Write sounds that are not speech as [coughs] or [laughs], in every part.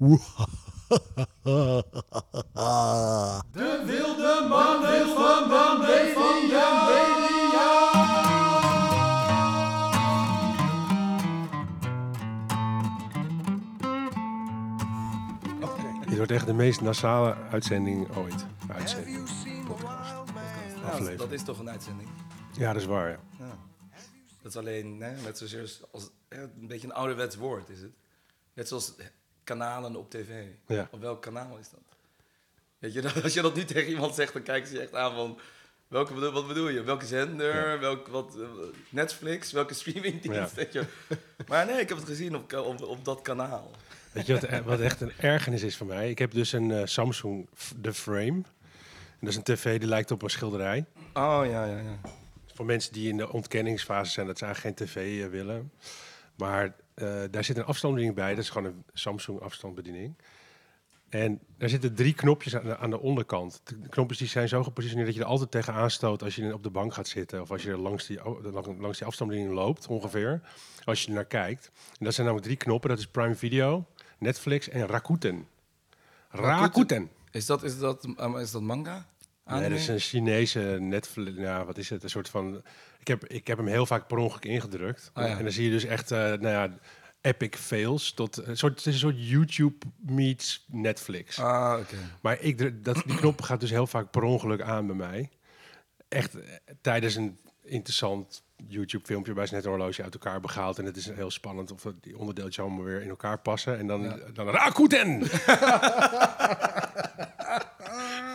De wilde mannen van de media. Dit wordt echt de meest nasale uitzending ooit. Uitzending. Ja, Aflevering. dat is toch een uitzending. Ja, dat is waar. Ja. Ja. Dat is alleen hè, net zozeer als hè, een beetje een ouderwets woord is het. Net zoals kanalen op tv. Ja. Op welk kanaal is dat? Weet je, [laughs] als je dat nu tegen iemand zegt, dan kijken ze je echt aan van... Welke, wat bedoel je? Welke zender? Welk, wat, eh, Netflix? Welke streamingdienst? Ja. Je? Maar nee, ik heb het gezien op, op, op dat kanaal. Weet je wat, e- wat echt een ergernis is voor mij? Ik heb dus een eh, Samsung The Frame. En dat is een tv die lijkt op een schilderij. Oh, ja, ja, ja. Voor mensen die in de ontkenningsfase zijn dat ze eigenlijk geen tv eh, willen. Maar eh, daar zit een afstandsbediening bij. Dat is gewoon een Samsung afstandsbediening. En daar zitten drie knopjes aan de, aan de onderkant. De knopjes die zijn zo gepositioneerd dat je er altijd tegenaan stoot als je op de bank gaat zitten. Of als je langs die, langs die afstandsbediening loopt, ongeveer. Als je er naar kijkt. En dat zijn namelijk drie knoppen. Dat is Prime Video, Netflix en Rakuten. Rakuten. Is dat, is dat, um, is dat manga? Nee, Anime? dat is een Chinese Netflix. Ja, wat is het? Een soort van. Ik heb, ik heb hem heel vaak per ongeluk ingedrukt. Ja. En dan zie je dus echt, eh, nou ja, epic fails. Tot een soort, het is een soort YouTube meets Netflix. Ah, oké. Maar ik, dat, die knop gaat dus heel vaak per ongeluk aan bij mij. Echt eh, tijdens een interessant YouTube-filmpje bij ze net een horloge uit elkaar hebben gehaald. En het is heel spannend of die onderdeeltjes allemaal weer in elkaar passen. En dan, dan Rakuten! [laughs]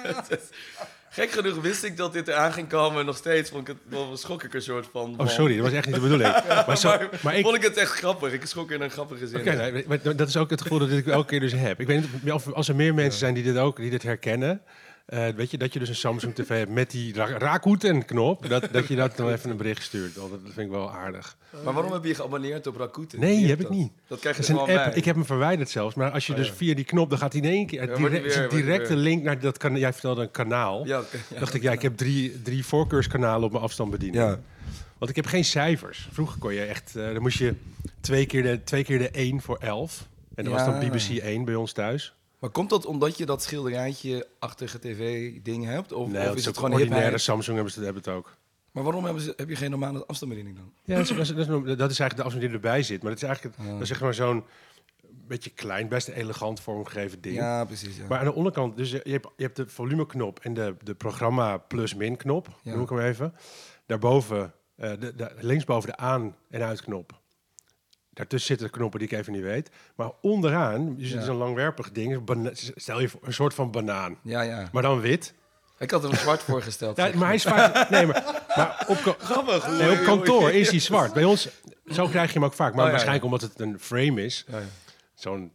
[laughs] Gek genoeg wist ik dat dit eraan ging komen en nog steeds vond ik het, wel schrok ik een soort van. Oh, sorry, dat was echt niet de bedoeling. [laughs] Maar, zo, maar, maar ik, vond ik het echt grappig. Ik schrok in een grappige zin. Oké, nee, maar dat is ook het gevoel dat ik elke keer dus heb. Ik weet niet of als er meer mensen zijn die dit ook die dit herkennen. Eh, weet je, dat je dus een Samsung TV hebt met die Ra- Rakuten-knop. Dat, dat je dat dan even een bericht stuurt. Dat dat vind ik wel aardig. Maar waarom heb je je geabonneerd op Rakuten? Nee, heb ik dat? niet. Dat krijg je Dat is een gewoon app. bij. Ik heb hem verwijderd zelfs. Maar als je Oh, dus ja. via die knop, dan gaat hij in één keer. Ja, hij direct, weer, een link naar dat kan. Jij vertelde een kanaal. Ja, oké, ja. dacht ik, ja, ik heb drie, drie voorkeurskanalen op mijn afstandsbediening. Ja. Want ik heb geen cijfers. Vroeger kon je echt, eh, dan moest je twee keer de, twee keer de 1 voor 11. En dat was dan. BBC 1 bij ons thuis. Maar komt dat omdat je dat schilderijtje achtige tv-ding hebt? Of, Nee, of is het gewoon ordinaire? Samsung hebben ze hebben het ook. Maar waarom hebben ze, heb je geen normale afstandsbediening dan? Ja, dat is, dat is, dat is, dat is eigenlijk de afstand die erbij zit. Maar dat is eigenlijk dat is zeg maar zo'n beetje klein, best elegant vormgegeven ding. Ja, precies. Ja. Maar aan de onderkant, dus je hebt, je hebt de volumeknop en de, de programma plus-min knop, Ja. noem ik hem even. Daarboven, eh, de, de, linksboven de aan- en uitknop. Daartussen zitten knoppen die ik even niet weet. Maar onderaan, Ja. zo'n langwerpig ding, bana- stel je voor, een soort van banaan. ja, ja. Maar dan wit. Ik had hem zwart voorgesteld. Ja, maar hij is vaak... Nee, maar, maar op, ka- Grappig. nee, op kantoor is hij zwart. Bij ons, zo krijg je hem ook vaak. Maar Oh, ja, waarschijnlijk omdat het een frame is. Ja, ja. Zo'n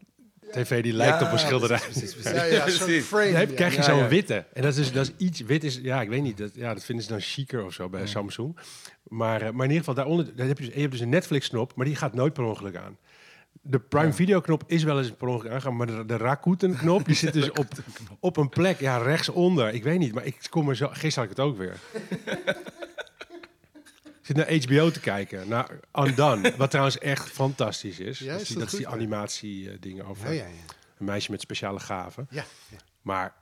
tv die lijkt Ja, op een schilderij. Precies, precies, Ja, precies. ja, zo'n Precies. frame. Dan krijg je Ja, zo'n ja. witte. En dat is, dat is iets... Wit is... Ja, ik weet niet. Dat, ja, dat vinden ze dan chiquer of zo bij Samsung. Maar, eh, maar in ieder geval, daaronder daar heb je, dus, je hebt dus een Netflix-knop, maar die gaat nooit per ongeluk aan. De Prime Video-knop is wel eens per ongeluk aangaan, maar de, de Rakuten-knop, die zit dus [laughs] op, op een plek, ja, rechtsonder. Ik weet niet, maar ik kom er zo... Gisteren had ik het ook weer. [laughs] Ik zit naar HBO te kijken, naar Undone, wat trouwens echt fantastisch is. Ja, dat is die, dat dat is die goed? animatie-dingen over Ja, ja, ja. een meisje met speciale gaven. ja, ja. Maar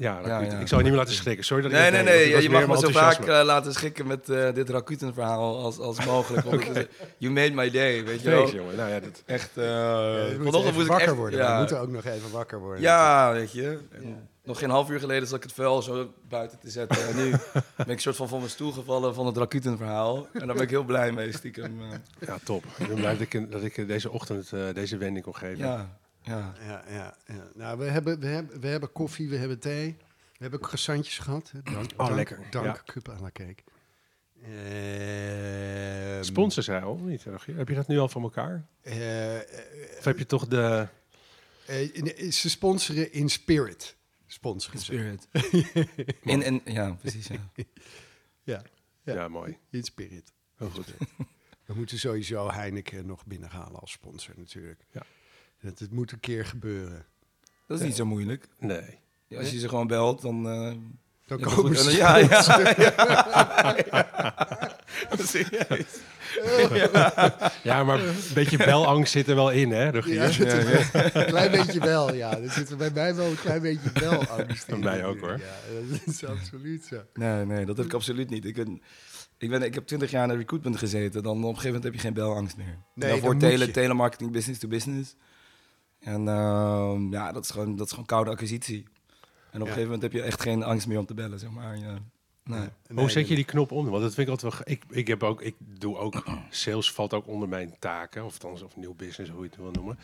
ja, Rakuten. Ja, ja. ik zal je niet meer laten schrikken. Sorry dat ik Nee, dat nee, nee. want Je mag me zo vaak eh, laten schrikken met eh, dit Rakuten-verhaal als, als mogelijk. Want het is- you made my day, weet je wel. Jongen. Nou ja, dat, Echt, eh vanochtend ik wakker echt... worden. Ja, We moeten ook nog even wakker worden. ja, weet je. Nog geen half uur geleden zat ik het vuil zo buiten te zetten. En nu [laughs] ben ik een soort van van mijn stoel gevallen van het Rakuten-verhaal. En daar ben ik heel blij mee, stiekem. eh. ja, top. Ik ben blij dat ik, dat ik deze ochtend eh, deze wending kon geven. ja, ja. Ja, ja, ja. Nou, we hebben, we, hebben, we hebben koffie, we hebben thee. We hebben croissantjes gehad. hè. Dank, Oh, dank, lekker. Dank, Ja. cup à la cake. Ehm, Sponsors zijn al niet, Rogier? Heb je dat nu al van elkaar? eh, eh, Of heb je toch de... eh, ze sponsoren in spirit. Sponsoren ze. Spirit. [laughs] In, en, ja, precies, ja. Ja, Ja, Ja. mooi. in spirit. Heel goed. We moeten sowieso Heineken nog binnenhalen als sponsor natuurlijk. Ja. Dat, het moet een keer gebeuren. Dat is niet zo moeilijk. Nee. Als je ze gewoon belt, dan... eh, Dan Ja, komen ze. ja, ja, [laughs] [laughs] ja. Serieus. Ja, maar een beetje belangst zit er wel in, hè, Rogier? Ja, een klein beetje wel, ja. Er zit er bij mij wel een klein beetje wel angst in. Bij mij ook, hoor. Ja, dat is absoluut zo. Nee, nee, dat heb ik absoluut niet. Ik, ben, ik, ben, ik heb twintig jaar in de recruitment gezeten. Dan op een gegeven moment heb je geen belangst meer. Nee, Nee, voor dan moet tele, je. telemarketing, business to business. En ehm, ja, dat is, gewoon, dat is gewoon koude acquisitie. En op een gegeven moment heb je echt geen angst meer om te bellen, zeg maar. Ja. Nee. Hoe zet je die knop om? Want dat vind ik altijd wel. Ik, ik, heb ook, ik doe ook. [clears throat] Sales valt ook onder mijn taken. Of althans, of nieuw business, hoe je het wil noemen.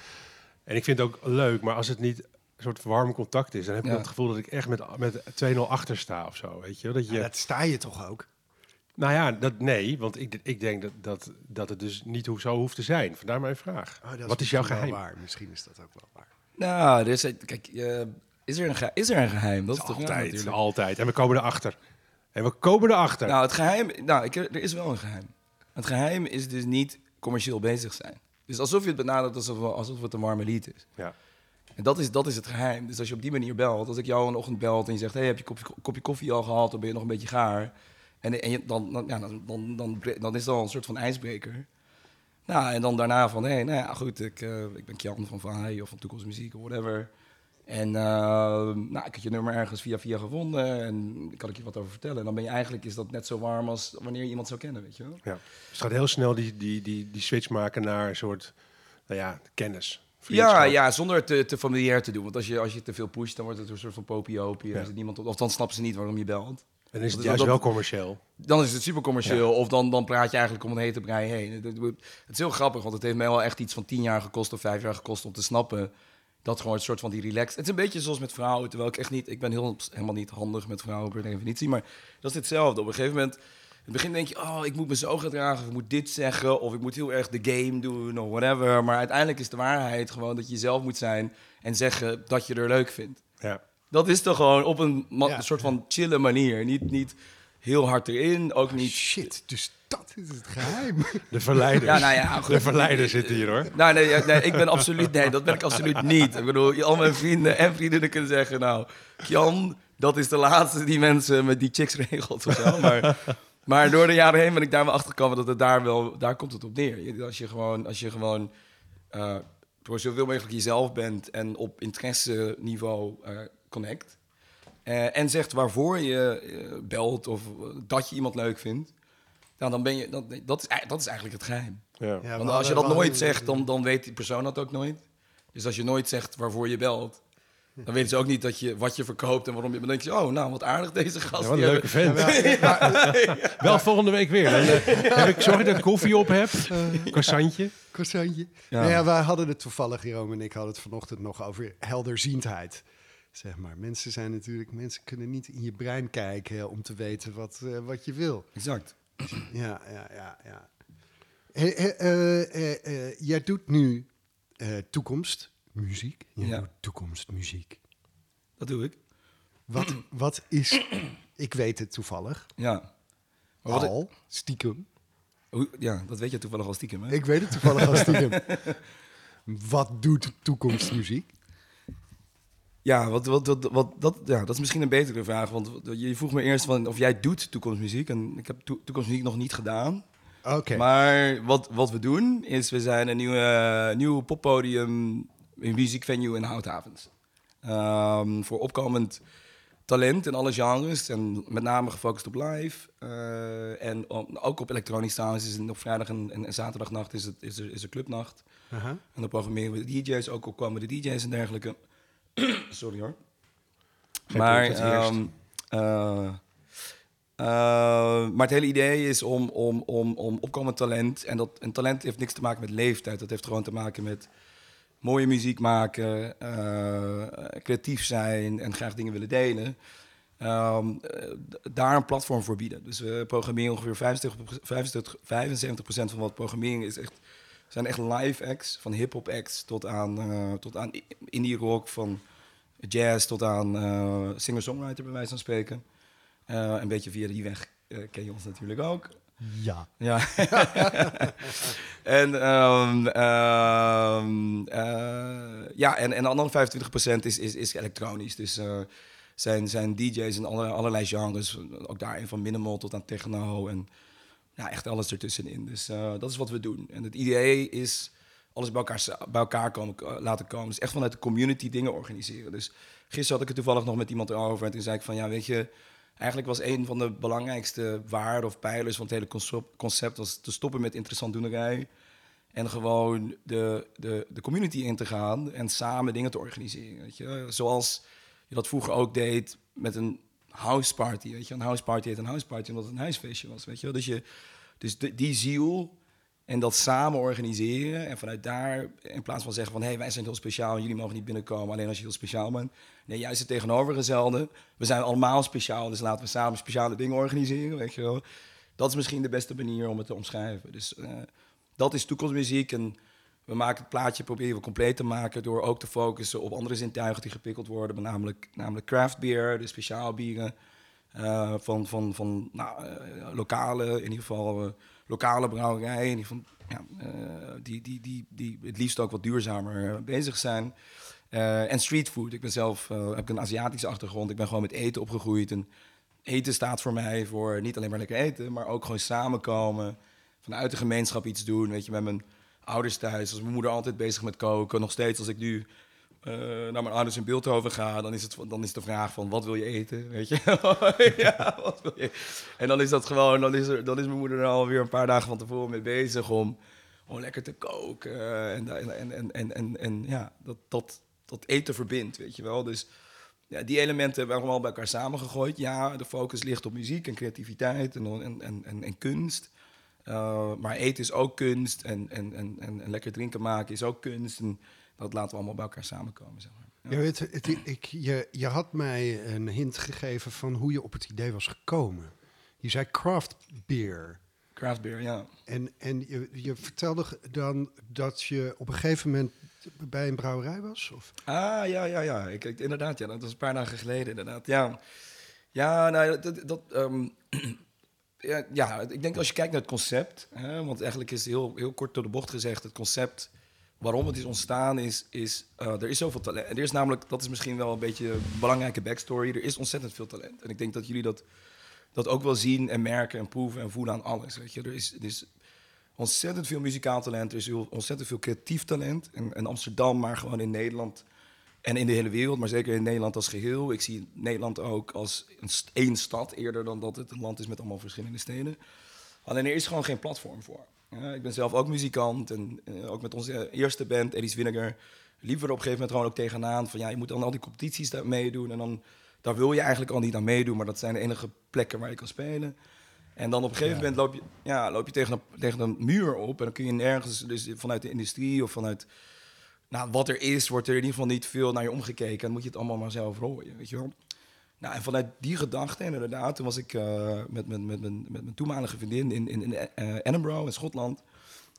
En ik vind het ook leuk, maar als het niet een soort warm contact is, dan heb ik Ja. het gevoel dat ik echt met, met 2-0 achter sta of zo. Weet je? Dat je, Ja, dat sta je toch ook? Nou ja, dat, nee, want ik, ik denk dat, dat, dat het dus niet hoe, zo hoeft te zijn. Vandaar mijn vraag. Oh, Wat is jouw geheim? Waar. Misschien is dat ook wel waar. Nou, er is, kijk, eh, is, er een geheim, is er een geheim? Dat is toch Altijd, natuurlijk. altijd. En we komen erachter. En we komen erachter. Nou, het geheim, nou, ik, er is wel een geheim. Het geheim is dus niet commercieel bezig zijn. Dus alsof je het benadert alsof, alsof het een warme lied is. ja. En dat is, dat is het geheim. Dus als je op die manier belt, als ik jou een ochtend belt en je zegt: hey, heb je kopje, kopje koffie al gehad? Dan ben je nog een beetje gaar. En, en dan, dan, ja, dan, dan, dan, is dat al een soort van ijsbreker. Nou, en dan daarna van: hé, hey, nou ja, goed, ik, eh, ik ben Kjan van Heij of van Toekomstmuziek of whatever. En eh, nou, ik had je nummer ergens via via gevonden en kan ik je wat over vertellen. En dan ben je eigenlijk, is dat net zo warm als wanneer je iemand zou kennen, weet je wel? ja. Dus het gaat heel snel die, die, die, die switch maken naar een soort nou ja, kennis. Ja, ja, zonder het te, te familiair te doen. Want als je, als je te veel pusht, dan wordt het een soort van popiopie. Ja. Ja. niemand, of dan snappen ze niet waarom je belt. En is het juist dat- wel commercieel. Dan is het super commercieel. Of dan, dan praat je eigenlijk om een hete brei heen. Het, het is heel grappig, want het heeft mij wel echt iets van tien jaar gekost of vijf jaar gekost om te snappen. Dat gewoon een soort van die relaxed. Het is een beetje zoals met vrouwen. Terwijl ik echt niet. Ik ben heel, helemaal niet handig met vrouwen per definitie. Maar dat is hetzelfde. Op een gegeven moment. In het begin denk je, oh, ik moet me zo gedragen, of ik moet dit zeggen, of ik moet heel erg de game doen, of whatever. Maar uiteindelijk is de waarheid gewoon dat je jezelf moet zijn en zeggen dat je er leuk vindt. Ja. Dat is toch gewoon op een Ja. soort van chille manier. Niet, niet heel hard erin, ook niet... Shit, dus dat is het geheim. De verleiders. Ja, nou ja, goed. De verleiders zitten hier hoor. Nou, nee, ja, nee, ik ben absoluut... Nee, dat ben ik absoluut niet. Ik bedoel, al mijn vrienden en vriendinnen kunnen zeggen... Nou, Jan, dat is de laatste die mensen met die chicks regelt of zo. [laughs] Maar, maar door de jaren heen ben ik daar wel achter gekomen dat het daar wel... Daar komt het op neer. Als je gewoon... Als je gewoon eh, voor zoveel mogelijk jezelf bent en op interesse-niveau eh, connect... eh, en zegt waarvoor je eh, belt of eh, dat je iemand leuk vindt... Nou, dan ben je... Dat, dat, is, dat is eigenlijk het geheim. Ja. Ja, Want als je dat nooit zegt, dan, dan weet die persoon dat ook nooit. Dus als je nooit zegt waarvoor je belt, dan weten ze ook niet dat je, wat je verkoopt en waarom je... Dan denk je, oh, nou, wat aardig deze gast. Ja, wat een leuke vent. [laughs] [laughs] Wel volgende week weer. Dan, eh, heb ik, zorg dat ik koffie op heb. Croissantje. Croissantje. Ja. Nou ja, wij hadden het toevallig, Jerome en ik hadden het vanochtend nog over helderziendheid. Zeg maar, mensen zijn natuurlijk, mensen kunnen niet in je brein kijken om te weten wat, eh, wat je wil. Exact. Ja, ja, ja, ja. Hey, eh, eh, jij doet nu toekomstmuziek. Jij Ja. doet toekomstmuziek. Dat doe ik. Wat, wat is, ik weet het toevallig, Ja. Maar wat, al, stiekem. hoe, ja, dat weet je toevallig al stiekem, hè? Ik weet het toevallig al stiekem. [laughs] Wat doet toekomstmuziek? Ja, wat, wat, wat, wat, dat, ja, dat is misschien een betere vraag. Want je vroeg me eerst van of jij doet toekomstmuziek. En ik heb toe- toekomstmuziek nog niet gedaan. Oké. Maar wat, wat we doen is, we zijn een nieuwe, nieuw poppodium, een muziekvenue in Houthavens. Ehm, voor opkomend talent in alle genres en met name gefocust op live. Eh, en ook op elektronisch trouwens. Is op vrijdag en, en, en zaterdagnacht is, het, is, er, is er clubnacht. En dan programmeren we de DJ's, ook al komen de DJ's en dergelijke. [coughs] Sorry hoor. Geen maar, eh, maar het hele idee is om, om, om, om opkomend talent. En, dat, en talent heeft niks te maken met leeftijd. Dat heeft gewoon te maken met mooie muziek maken, eh, creatief zijn en graag dingen willen delen. Ehm, eh, daar een platform voor bieden. Dus we programmeren ongeveer 75, 75, 75% van wat programmering is echt, zijn echt live acts. Van hip-hop acts tot aan, eh, tot aan indie rock, van jazz tot aan eh, singer-songwriter, bij wijze van spreken. Eh, een beetje via die weg ken je ons natuurlijk ook. Ja. Ja. [laughs] en, ehm, ehm, eh, ja, en, en de andere 25% is, is, is elektronisch. Dus zijn, zijn DJ's in alle, allerlei genres. Ook daarin van minimal tot aan techno en ja, echt alles ertussenin. Dus eh, dat is wat we doen. En het idee is alles bij elkaar, bij elkaar komen, eh, laten komen. Dus echt vanuit de community dingen organiseren. Dus gisteren had ik het toevallig nog met iemand erover. En toen zei ik van, ja, weet je... Eigenlijk was een van de belangrijkste waarden of pijlers van het hele concept... was te stoppen met interessant doenerij. En gewoon de, de, de community in te gaan en samen dingen te organiseren. Weet je? Zoals je dat vroeger ook deed met een house party. Weet je? Een house party heet een house party omdat het een huisfeestje was. Weet je? Dus, je, dus die ziel en dat samen organiseren. En vanuit daar, in plaats van zeggen van... hé, hey, wij zijn heel speciaal jullie mogen niet binnenkomen... alleen als je heel speciaal bent. Nee, juist het tegenovergestelde. We zijn allemaal speciaal, dus laten we samen speciale dingen organiseren. Weet je wel. Dat is misschien de beste manier om het te omschrijven. Dus eh, dat is toekomstmuziek. En we maken het plaatje, proberen we compleet te maken... door ook te focussen op andere zintuigen die gepikkeld worden. Namelijk, namelijk craft beer, de speciaal bieren... eh, van van, van nou, eh, lokale, in ieder geval eh, lokale brouwerijen... In ieder geval, ja, die, die, die, die het liefst ook wat duurzamer bezig zijn... En streetfood. Ik ben zelf heb een Aziatische achtergrond. Ik ben gewoon met eten opgegroeid. En eten staat voor mij voor niet alleen maar lekker eten, maar ook gewoon samenkomen. Vanuit de gemeenschap iets doen. Weet je, met mijn ouders thuis. Was mijn moeder altijd bezig met koken. Nog steeds als ik nu eh, naar mijn ouders in Beeldhoven ga, dan is, het, dan is de vraag van wat wil je eten? Weet je? [laughs] ja, wat wil je? En dan is dat gewoon, dan is, dan is mijn moeder er alweer een paar dagen van tevoren mee bezig om, om lekker te koken. En, en, en, en, en, en, ja, dat, dat, dat eten verbindt, weet je wel. Dus ja, die elementen hebben we allemaal bij elkaar samengegooid. Ja, de focus ligt op muziek en creativiteit en, en, en, en kunst. Uh, maar eten is ook kunst en, en, en, en, lekker drinken maken is ook kunst. En dat laten we allemaal bij elkaar samenkomen, zeg maar. Ja. Je, weet, het, ik, je, je had mij een hint gegeven van hoe je op het idee was gekomen. Je zei craft beer. Craft beer, ja. En, en je, je vertelde dan dat je op een gegeven moment bij een brouwerij was? Of? Ah, ja, ja, ja. Ik, ik, inderdaad, ja. Dat was een paar dagen geleden, inderdaad. Ja, ja nou, dat... dat um, ja, ja, ik denk als je kijkt naar het concept... Hè, want eigenlijk is heel, heel kort door de bocht gezegd... het concept waarom het is ontstaan is... is uh, er is zoveel talent. Er is namelijk, dat is misschien wel een beetje een belangrijke backstory... er is ontzettend veel talent. En ik denk dat jullie dat, dat ook wel zien en merken en proeven en voelen aan alles. Weet je? Er is... Er is ontzettend veel muzikaal talent. Er is ontzettend veel creatief talent. En, en, Amsterdam, maar gewoon in Nederland en in de hele wereld. Maar zeker in Nederland als geheel. Ik zie Nederland ook als een st één stad eerder dan dat het een land is met allemaal verschillende steden. Alleen er is gewoon geen platform voor. Ja, ik ben zelf ook muzikant. En uh, ook met onze eerste band, Eddie's Vinegar, liepen we er op een gegeven moment gewoon ook tegenaan. Van ja, je moet dan al die competities daar meedoen. En dan daar wil je eigenlijk al niet aan meedoen. Maar dat zijn de enige plekken waar je kan spelen. En dan op een gegeven ja. moment loop je, ja, loop je tegen, een, tegen een muur op. En dan kun je nergens, dus vanuit de industrie of vanuit nou, wat er is, wordt er in ieder geval niet veel naar je omgekeken. Dan moet je het allemaal maar zelf rooien, weet je wel. Nou, en vanuit die gedachte, inderdaad, toen was ik uh, met, met, met, mijn toenmalige vriendin in, in, in uh, Edinburgh, in Schotland.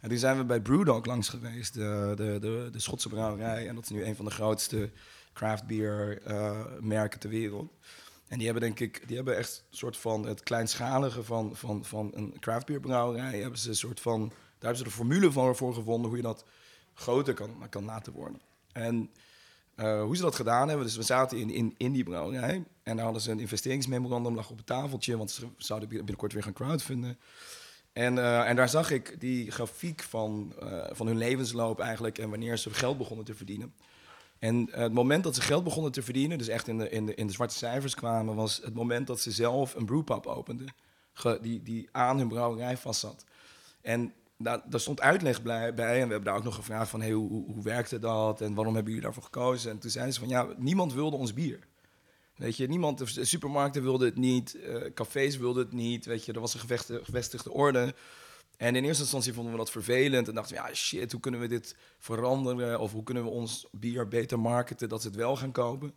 En toen zijn we bij Brewdog langs geweest, de, de, de, de Schotse brouwerij. En dat is nu een van de grootste craft beer uh, merken ter wereld. En die hebben denk ik, die hebben echt een soort van het kleinschalige van, van, van een craftbeerbrouwerij. Hebben ze een soort van, daar hebben ze de formule van voor gevonden hoe je dat groter kan, kan laten worden. En uh, hoe ze dat gedaan hebben, dus we zaten in, in, in die brouwerij en daar hadden ze een investeringsmemorandum lag op het tafeltje, want ze zouden binnenkort weer gaan crowdfunden. En, uh, en daar zag ik die grafiek van, uh, van hun levensloop eigenlijk en wanneer ze geld begonnen te verdienen. En het moment dat ze geld begonnen te verdienen, dus echt in de, in de, in de zwarte cijfers kwamen, was het moment dat ze zelf een brewpub openden, die, die aan hun brouwerij vastzat. En daar, daar stond uitleg bij, en we hebben daar ook nog gevraagd van, hey, hoe, hoe, werkte dat en waarom hebben jullie daarvoor gekozen? En toen zeiden ze van, ja, niemand wilde ons bier. Weet je, niemand, de supermarkten wilden het niet, uh, cafés wilden het niet, weet je, er was een gevestigde, orde. En in eerste instantie vonden we dat vervelend en dachten we, ja shit, hoe kunnen we dit veranderen? Of hoe kunnen we ons bier beter marketen, dat ze het wel gaan kopen?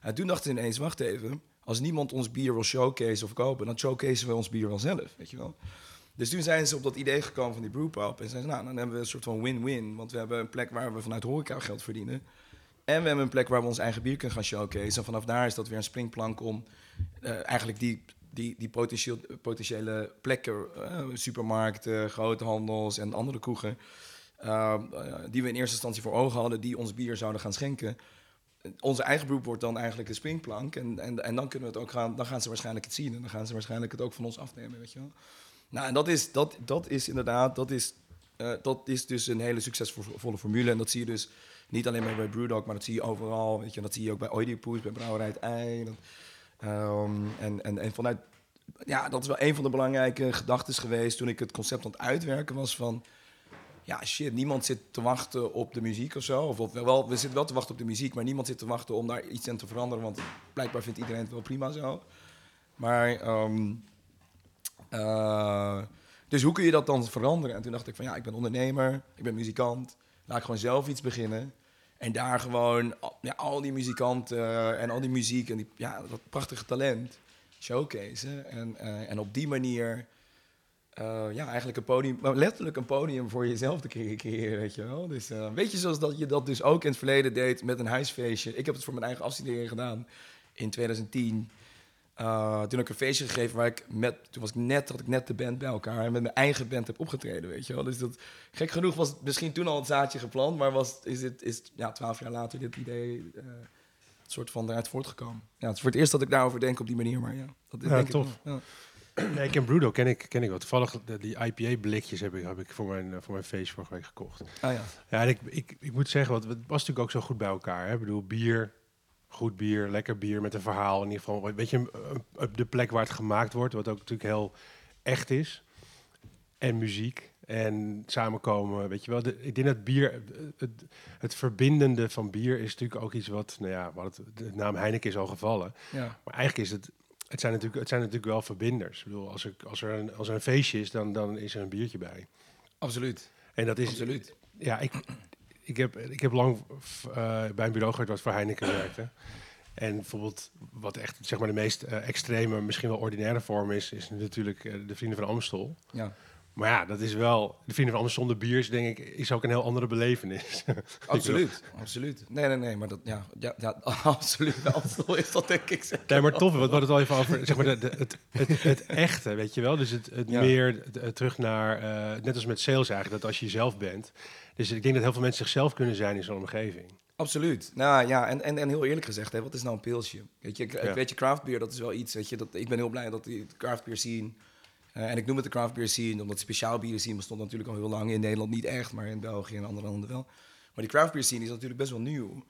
En toen dachten we ineens, wacht even, als niemand ons bier wil showcase of kopen, dan showcaseen we ons bier wel zelf, weet je wel? Dus toen zijn ze op dat idee gekomen van die brewpub en zeiden ze, nou, dan hebben we een soort van win-win, want we hebben een plek waar we vanuit horeca geld verdienen. En we hebben een plek waar we ons eigen bier kunnen gaan showcase. En vanaf daar is dat weer een springplank om uh, eigenlijk die die, die potentieel, potentiële plekken, uh, supermarkten, groothandels en andere kroegen, uh, die we in eerste instantie voor ogen hadden, die ons bier zouden gaan schenken, onze eigen beroep wordt dan eigenlijk de springplank. En, en, en dan kunnen we het ook gaan, dan gaan ze waarschijnlijk het zien. En dan gaan ze waarschijnlijk het ook van ons afnemen, weet je wel. Nou, en dat is, dat, dat is inderdaad, dat is, eh, dat is dus een hele succesvolle formule. En dat zie je dus niet alleen maar bij Brewdog, maar dat zie je overal. Weet je, dat zie je ook bij Oedipus, bij Brouwerij het Ei. Ehm, en, en, en vanuit, ja, dat is wel een van de belangrijke gedachten geweest toen ik het concept aan het uitwerken was van ja, shit, niemand zit te wachten op de muziek of zo. Of, of wel, we zitten wel te wachten op de muziek, maar niemand zit te wachten om daar iets aan te veranderen. Want blijkbaar vindt iedereen het wel prima zo. Maar, ehm, eh, dus hoe kun je dat dan veranderen? En toen dacht ik van ja, ik ben ondernemer, ik ben muzikant. Laat ik gewoon zelf iets beginnen. En daar gewoon ja, al die muzikanten en al die muziek en die, ja, dat prachtige talent showcase. En, uh, en op die manier uh, ja, eigenlijk een podium, letterlijk een podium voor jezelf te creëren, weet je wel. Dus weet je, zoals dat je dat dus ook in het verleden deed met een huisfeestje. Ik heb het voor mijn eigen afstudering gedaan in 2010. Uh, toen heb ik een feestje gegeven waar ik met, toen was ik net, had ik net de band bij elkaar en met mijn eigen band heb opgetreden, weet je wel. Dus dat, gek genoeg was het misschien toen al het zaadje geplant, maar was, is het, is ja, twaalf jaar later dit idee uh, soort van eruit voortgekomen. Ja, het is voor het eerst dat ik daarover denk op die manier, maar ja, dat Ja, denk tof. ik. Ja. Nee, ik ken Brudo, ken ik, ken ik wel. Toevallig die IPA-blikjes heb ik, heb ik voor, mijn, eh, voor mijn feest vorige week gekocht. Ah ja. Ja, en ik, ik, ik moet zeggen, want het was natuurlijk ook zo goed bij elkaar. Hè? Ik bedoel, bier, goed bier, lekker bier met een verhaal. In ieder geval, weet je, een- een- op de plek waar het gemaakt wordt, wat ook natuurlijk heel echt is. En muziek en samenkomen, weet je wel. De, ik denk dat bier, het, het verbindende van bier is natuurlijk ook iets wat, nou ja, wat het, de naam Heineken is al gevallen. ja. Maar eigenlijk is het, het zijn natuurlijk, het zijn natuurlijk wel verbinders. Ik bedoel, als er, als er, een, als er een feestje is, dan, dan is er een biertje bij. Absoluut. En dat is, Absoluut. ja, ik, ik, heb, ik heb lang eh, bij een bureau gewerkt wat voor Heineken werkte. En bijvoorbeeld, wat echt zeg maar, de meest eh, extreme, misschien wel ordinaire vorm is, is natuurlijk eh, de Vrienden van Amstel. Ja. Maar ja, dat is wel, de Vrienden van Amstel zonder bier is denk ik, is ook een heel andere belevenis. [laughs] Absoluut, absoluut. Nee, nee, nee, maar dat, ja, ja, ja [laughs] absoluut. Amstel is dat denk ik zeker. Nee, maar tof, we hadden het al even over zeg maar, de, de- het, het, het echte, weet je wel. Dus het, het Ja. meer het- terug naar, eh, net als met sales eigenlijk, dat als je jezelf bent. Dus ik denk dat heel veel mensen zichzelf kunnen zijn in zo'n omgeving. Absoluut. Nou ja, en, en, en heel eerlijk gezegd, hè, wat is nou een pilsje? Weet je, weet je, craft beer, dat is wel iets, weet je, dat, ik ben heel blij dat die craft beer scene, eh, en ik noem het de craft beer scene, omdat speciaal bier scene bestond natuurlijk al heel lang, in Nederland niet echt, maar in België en andere landen wel. Maar die craft beer scene is natuurlijk best wel nieuw.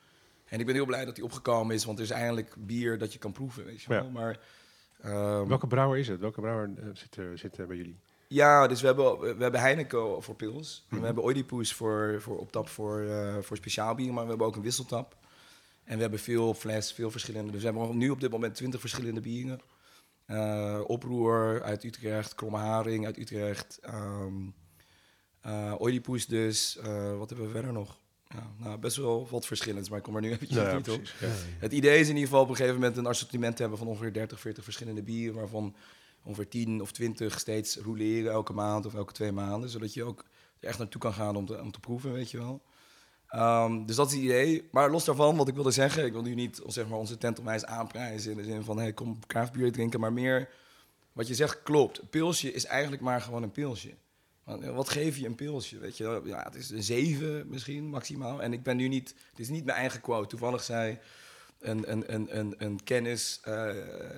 En ik ben heel blij dat die opgekomen is, want er is eigenlijk bier dat je kan proeven, weet je wel. Ja. Maar, ehm, Welke brouwer is het? Welke brouwer eh, zit, er, zit er bij jullie? Ja, dus we hebben, we hebben Heineken voor pils. Mhm. We hebben Oedipus voor, voor op tap voor, eh, voor speciaal bier. Maar we hebben ook een wisseltap. En we hebben veel fles, veel verschillende. Dus we hebben nu op dit moment 20 verschillende bieren. Eh, oproer uit Utrecht, Kromme Haring uit Utrecht. ehm eh, Oedipus dus. Eh, wat hebben we verder nog? Ja, nou, best wel wat verschillends, maar ik kom er nu [laughs] eventjes ja, niet op. Ja. Het idee is in ieder geval op een gegeven moment een assortiment te hebben van ongeveer 30, 40 verschillende bieren, waarvan ongeveer 10 of 20 steeds roleren elke maand of elke twee maanden, zodat je ook er echt naartoe kan gaan om te, om te proeven, weet je wel. Ehm, dus dat is het idee. Maar los daarvan, wat ik wilde zeggen, ik wil nu niet zeg maar, onze tent onwijs aanprijzen in de zin van hey, kom craftbier drinken, maar meer wat je zegt klopt. Een pilsje is eigenlijk maar gewoon een pilsje. Eh, Wat geef je een pilsje? Weet je, ja, het is een 7 misschien maximaal. En ik ben nu niet, het is niet mijn eigen quote. Toevallig zei een, een, een, een, een kennis eh,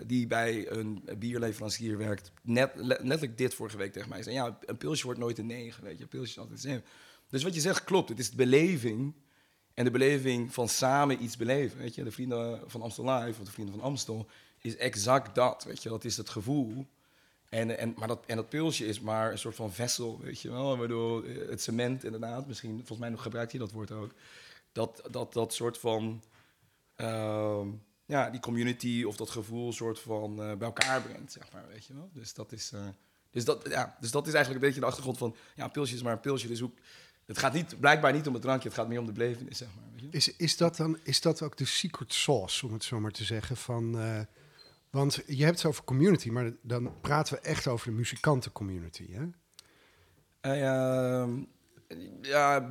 die bij een bierleverancier werkt, net, le- letterlijk dit vorige week tegen mij. Zei, ja, een pilsje wordt nooit een 9, weet je, een pilsje is altijd een 7. Dus wat je zegt klopt. Het is de beleving en de beleving van samen iets beleven. Weet je, de vrienden van Amstel Live of de vrienden van Amstel is exact dat. Weet je, dat is het gevoel. En, en, maar dat, en dat pilsje is maar een soort van vessel, weet je wel. Bedoel, eh, het cement inderdaad, misschien, volgens mij gebruikt hij dat woord ook. Dat, dat, dat soort van, ehm, ja, die community of dat gevoel soort van eh, bij elkaar brengt, zeg maar, weet je wel. Dus dat is, eh, dus dat, ja, dus dat is eigenlijk een beetje de achtergrond van, ja, een pilsje is maar een pilsje. Dus hoe, het gaat niet, blijkbaar niet om het drankje, het gaat meer om de belevenis, zeg maar. Weet je? Is, is, dat dan, is dat ook de secret sauce, om het zo maar te zeggen? Van, eh, want je hebt het over community, maar dan praten we echt over de muzikantencommunity. Hè? Eh, ja,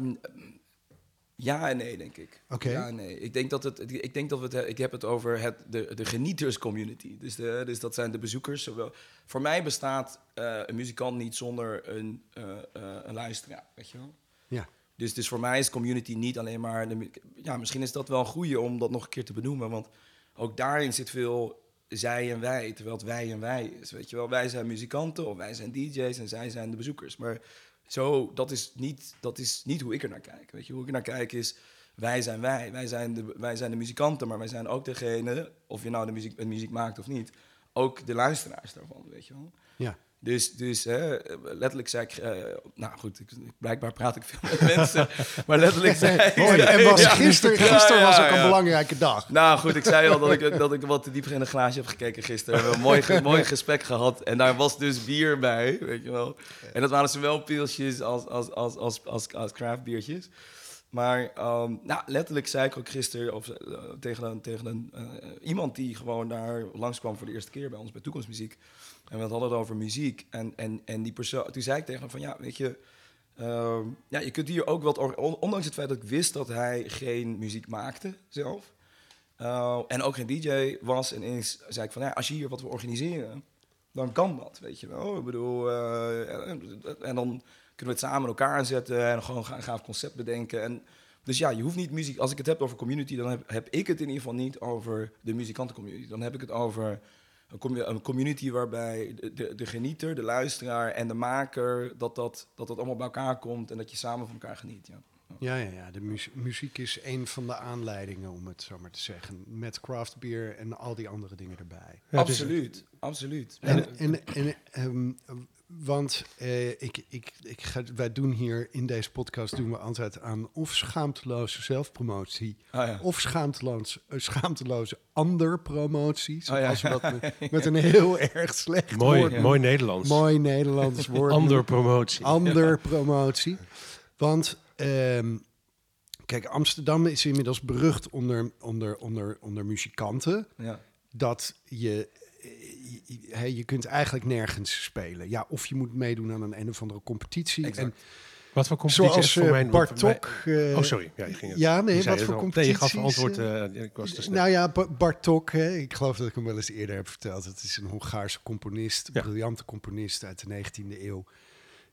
ja en nee, denk ik. Oké. Ja nee. Ik denk dat, het, ik denk dat we het, ik heb het over het, de, de genieterscommunity. Dus, de, dus dat zijn de bezoekers. Zowel. Voor mij bestaat eh, een muzikant niet zonder een, eh, een luisteraar, weet je wel. Ja. Dus, dus voor mij is community niet alleen maar... De, ja, misschien is dat wel een goede om dat nog een keer te benoemen. Want ook daarin zit veel zij en wij, terwijl het wij en wij is. Weet je wel, wij zijn muzikanten of wij zijn DJ's en zij zijn de bezoekers. Maar zo, dat is niet, dat is niet hoe ik er naar kijk. Weet je, hoe ik er naar kijk is, wij zijn wij. Wij zijn de, wij zijn de muzikanten, maar wij zijn ook degene, of je nou de muziek, de muziek maakt of niet, ook de luisteraars daarvan, weet je wel. Ja. Dus, dus hè, letterlijk zei ik, eh, nou goed, ik, blijkbaar praat ik veel met mensen, maar letterlijk zei ik... En, en was gisteren, gisteren ja, was ook een belangrijke dag. Nou goed, ik zei al dat ik, dat ik wat te diep in een glaasje heb gekeken gisteren. We hebben een mooi, [laughs] mooi gesprek gehad. En daar was dus bier bij, weet je wel. En dat waren zowel pilsjes als, als, als, als, als, als craftbiertjes. Maar ehm, nou, letterlijk zei ik ook gisteren of, eh, tegen, een, tegen een, eh, iemand die gewoon daar langskwam voor de eerste keer bij ons bij Toekomstmuziek. En we hadden het over muziek. En, en, en die persoon, toen zei ik tegen hem van ja, weet je, ehm, ja, je kunt hier ook wat, ondanks het feit dat ik wist dat hij geen muziek maakte zelf. eh, en ook geen DJ was. En eens zei ik van ja, als je hier wat wil organiseren, dan kan dat, weet je wel. Ik bedoel, en dan kunnen we het samen elkaar aanzetten en gewoon gaan, een gaaf concept bedenken. En, dus ja, je hoeft niet muziek. Als ik het heb over community, dan heb, heb ik het in ieder geval niet over de muzikantencommunity. Dan heb ik het over een, commu- een community waarbij de, de, de genieter, de luisteraar en de maker, dat dat, dat dat allemaal bij elkaar komt en dat je samen van elkaar geniet. Ja. Ja, ja, ja. De mu- muziek is een van de aanleidingen, om het zo maar te zeggen. Met craft beer en al die andere dingen erbij. Ja, is- absoluut, absoluut. En, en, en, ehm, want eh, ik, ik, ik ga, wij doen hier in deze podcast doen we altijd aan of schaamteloze zelfpromotie Ah, ja. of schaamteloze, eh, schaamteloze anderpromotie. Oh, ja. Zoals we dat met, [laughs] met een heel erg slecht Mooi, woord, mooi Nederlands. mooi Nederlands [laughs] woord. Ander promotie. Ander promotie. Want ehm, kijk, Amsterdam is inmiddels berucht onder, onder, onder, onder muzikanten. Ja. Dat je, je, je- kunt eigenlijk nergens spelen. Ja, of je moet meedoen aan een een of andere competitie. Exact. En Wat voor competitie zoals voor eh, mijn... Bartok... eh, Oh, sorry. Ja, je ging het. Ja, nee, wat voor al. Nee, je gaf antwoord. eh, ik was te snel. Nou ja, Ba- Bartok, hè, ik geloof dat ik hem wel eens eerder heb verteld. Het is een Hongaarse componist, Ja. briljante componist uit de 19e eeuw.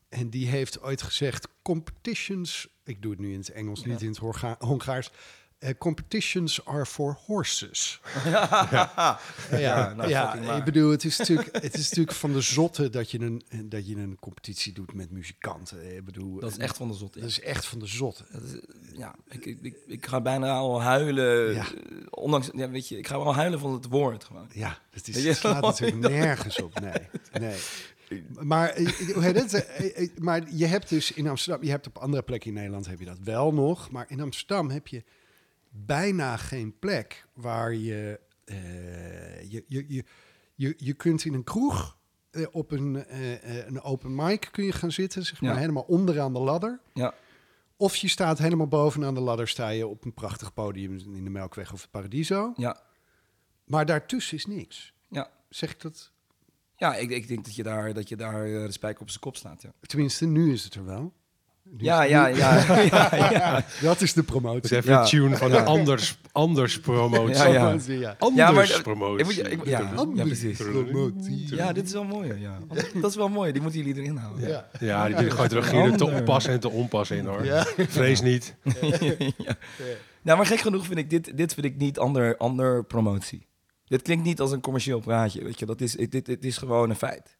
En die heeft ooit gezegd: competitions, ik doe het nu in het Engels, niet in het Honga- Hongaars. Eh, competitions are for horses. Ja, ja, nou, waar. ik bedoel, het is, natuurlijk, het is natuurlijk van de zotte dat je een, dat je een competitie doet met muzikanten. Ik bedoel, Dat is echt van de zot. dat is echt van de zotte. Dat ja, ik, ik, ik, ga bijna al huilen. Ja. eh, Ondanks, ja, weet je, ik ga wel huilen van het woord gewoon. Ja, het, is, het slaat natuurlijk [laughs] nergens op. Nee, nee. Maar, eh? Eh, eh, maar je hebt dus in Amsterdam, je hebt op andere plekken in Nederland heb je dat wel nog. Maar in Amsterdam heb je bijna geen plek waar je, eh, je, je, je, je, je kunt in een kroeg eh, op een, eh, een open mic kun je gaan zitten, zeg maar Ja. helemaal onderaan de ladder. Ja, Of je staat helemaal bovenaan de ladder, sta je op een prachtig podium in de Melkweg of het Paradiso. ja, Maar daartussen is niks. ja. Zeg ik dat? ja ik, ik denk dat je daar, dat je daar de spijker op zijn kop staat. Ja, Tenminste, nu is het er wel. Ja, [laughs] ja, ja. Dat is de promotie. even Ja. een tune van de anders, anders promotie. Ja, ja. Promotie, ja. Anders Ja, maar- promotie. ik moet je- ik- ja. Precies. promotie. Ja, dit is wel mooi. Ja. [laughs] Dat is wel mooi. Die moeten jullie erin houden. Ja. Ja, die gooit er gieren te oppassen en te onpassen in hoor. Ja. Vrees niet. [laughs] ja. Nou, maar gek genoeg vind ik dit, dit vind ik niet ander, ander promotie. Dit klinkt niet als een commercieel praatje, weet je. Dat is, dit, dit is gewoon een feit.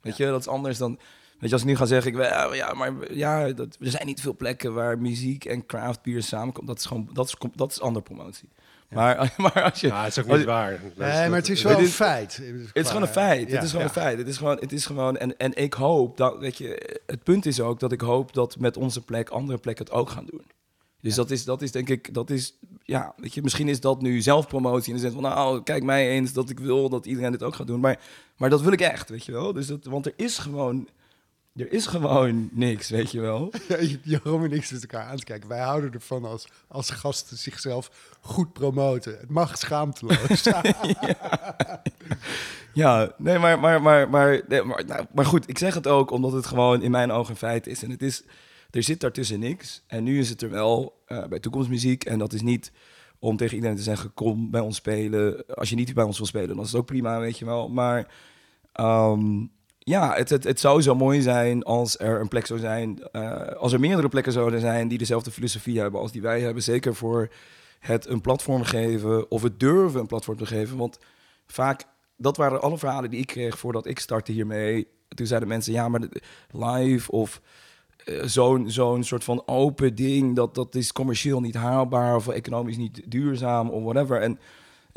Weet je, dat is anders dan... Weet je, als ik nu ga zeggen, ik, wel, ja, maar ja, dat, er zijn niet veel plekken waar muziek en craft beer samenkomt. Dat is gewoon, dat is, dat is ander promotie. Maar, [laughs] maar als je... Ja, het is ook niet waar. Nee, maar het is Dit wel een feit. Het is gewoon een feit. het is gewoon een feit. Het is gewoon, het is gewoon en, en ik hoop dat, weet je, het punt is ook dat ik hoop dat met onze plek andere plekken het ook gaan doen. Dus dat, is, dat is denk ik, dat is, ja, weet je, misschien is dat nu zelfpromotie in de zin van, nou, kijk mij eens dat ik wil dat iedereen dit ook gaat doen. Maar, maar dat wil ik echt, weet je wel. Dus dat, want er is gewoon, er is gewoon niks, weet je wel. [laughs] Jeroen en ik zitten elkaar aan te kijken. Wij houden ervan als, als gasten zichzelf goed promoten. Het mag schaamteloos. [laughs] Ja, nee, maar, maar, maar, maar, nee, maar, nou, maar goed, ik zeg het ook omdat het gewoon in mijn ogen een feit is. En het is, er zit daartussen niks. En nu is het er wel eh, bij toekomstmuziek. En dat is niet om tegen iedereen te zeggen, kom bij ons spelen. Als je niet bij ons wil spelen, dan is het ook prima, weet je wel. Maar ehm, ja, het, het, zou zo mooi zijn als er een plek zou zijn, eh, als er meerdere plekken zouden zijn die dezelfde filosofie hebben als die wij hebben. Zeker voor het een platform geven of het durven een platform te geven. Want vaak, dat waren alle verhalen die ik kreeg voordat ik startte hiermee. Toen zeiden mensen, ja, maar live of eh, zo'n zo'n soort van open ding, dat, dat is commercieel niet haalbaar of economisch niet duurzaam of whatever. En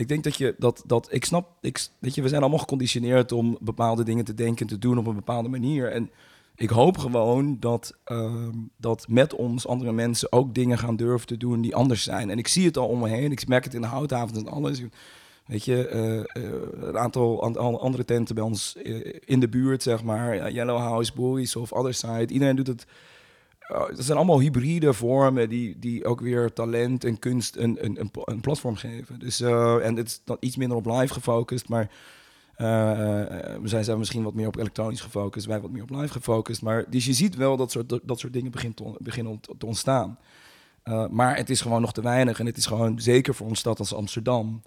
ik denk dat je dat, dat ik snap, ik, weet je, we zijn allemaal geconditioneerd om bepaalde dingen te denken en te doen op een bepaalde manier. En ik hoop gewoon dat, ehm, dat met ons andere mensen ook dingen gaan durven te doen die anders zijn. En ik zie het al om me heen. Ik merk het in de houthavens en alles. Weet je, eh, eh, een aantal an- an- andere tenten bij ons eh, in de buurt, zeg maar. Yellow House, Boys of Other Side. Iedereen doet het. Uh, het zijn allemaal hybride vormen die, die ook weer talent en kunst een, een, een, platform geven. Dus, eh, en het is dan iets minder op live gefocust, maar eh, eh, we zijn, zijn misschien wat meer op elektronisch gefocust, wij wat meer op live gefocust. Maar dus je ziet wel dat soort, dat, dat soort dingen begint te, beginnen te ontstaan. Maar het is gewoon nog te weinig. En het is gewoon, zeker voor een stad als Amsterdam,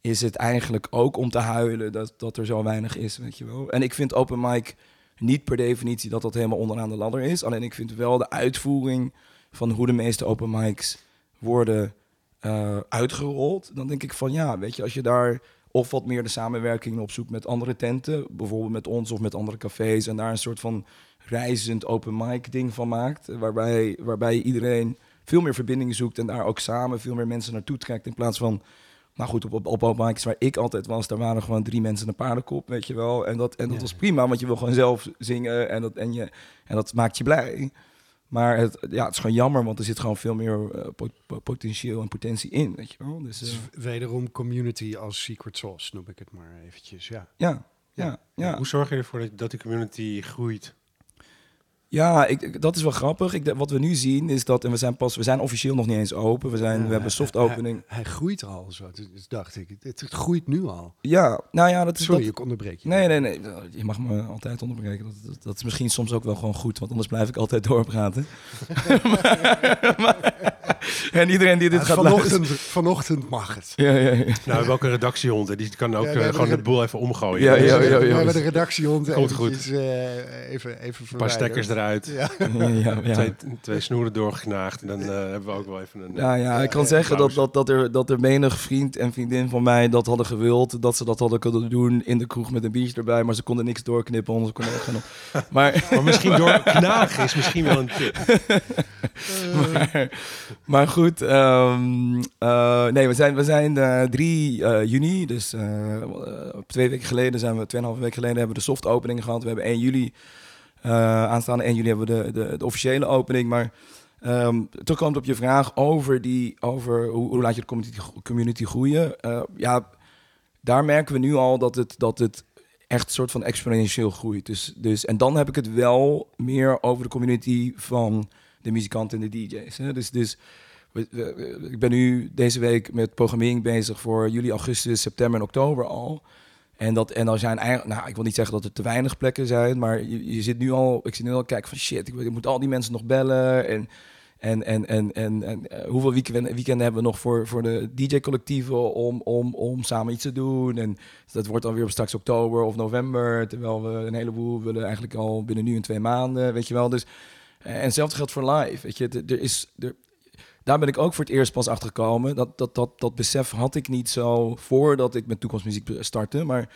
is het eigenlijk ook om te huilen dat, dat er zo weinig is, weet je wel. En ik vind open mic niet per definitie dat dat helemaal onderaan de ladder is. Alleen ik vind wel de uitvoering van hoe de meeste open mics worden uh, uitgerold. Dan denk ik van ja, weet je, als je daar of wat meer de samenwerking op zoekt met andere tenten, bijvoorbeeld met ons of met andere cafés, en daar een soort van reizend open mic ding van maakt, waarbij, waarbij iedereen veel meer verbinding zoekt en daar ook samen veel meer mensen naartoe trekt in plaats van nou goed, op, op, op open mics waar ik altijd was, daar waren gewoon drie mensen een paardenkop, weet je wel. En dat, en dat ja. was prima, want je wil gewoon zelf zingen en dat, en je, en dat maakt je blij. Maar het, ja, het is gewoon jammer, want er zit gewoon veel meer uh, pot, potentieel en potentie in, weet je wel. Dus, uh, dus wederom community als secret sauce, noem ik het maar eventjes, ja. Ja, ja, ja. ja. Hoe zorg je ervoor dat, dat die community groeit? Ja, ik, dat is wel grappig. Ik, wat we nu zien is dat, en we zijn pas, we zijn officieel nog niet eens open. We, zijn, Ja, we hebben soft opening. Hij, hij groeit al zo, dus dacht ik. Het, het groeit nu al. Ja, nou ja, dat is Sorry, dat, ik onderbreek je. Nee, nee, nee. Je mag me altijd onderbreken. Dat, dat, dat is misschien soms ook wel gewoon goed, want anders blijf ik altijd doorpraten. maar, [laughs] [laughs] maar- en iedereen die dit Ja, gaat vanochtend, luisteren- vanochtend mag het. Ja, ja, ja. Nou, we hebben ook een redactiehond die kan ook Ja, eh, gewoon de boel even omgooien. Ja, Dus, ja, eh, ja, we ja. hebben de redactiehond Komt eventjes, eh, even, even Een paar stekkers eruit, ja, [laughs] ja, ja. Twee, twee snoeren doorgeknaagd en dan eh, hebben we ook wel even een... eh, Ja, ja, ik kan ja, zeggen dat, dat, dat, er, dat er menig vriend en vriendin van mij dat hadden gewild. Dat ze dat hadden kunnen doen in de kroeg met een biertje erbij. Maar ze konden niks doorknippen, anders we gewoon... [laughs] Maar, Maar misschien door [laughs] knagen is misschien wel een tip. maar, maar goed, ehm, eh, nee, we zijn, we zijn eh, 3 eh, juni, dus eh, eh, twee weken geleden zijn we, tweeënhalve weken geleden hebben we de soft opening gehad. We hebben 1 juli, eh, aanstaande 1 juli hebben we de, de, de officiële opening, maar... Terugkomend op je vraag over, die, over hoe, laat je de community, community groeien. Eh, ja, daar merken we nu al dat het, dat het echt soort van exponentieel groeit. Dus, dus, en dan heb ik het wel meer over de community van de muzikanten en de DJ's. Hè. Dus, dus ik ben nu deze week met programmering bezig voor juli, augustus, september en oktober al. En, dat, en dan zijn eigenlijk, nou, ik wil niet zeggen dat er te weinig plekken zijn, maar je, je zit nu al, ik zit nu al kijken van shit, ik, moet al die mensen nog bellen. En, en, en, en, en, en eh, hoeveel weekenden, weekenden hebben we nog voor, voor de DJ-collectieven om, om, om samen iets te doen? En dat wordt dan weer op straks oktober of november, terwijl we een heleboel willen eigenlijk al binnen nu en twee maanden, weet je wel. Dus, eh, en hetzelfde geldt voor live, weet je. Er is, er, daar ben ik ook voor het eerst pas achter gekomen. Dat, dat, dat, dat besef had ik niet zo voordat ik met toekomstmuziek startte. Maar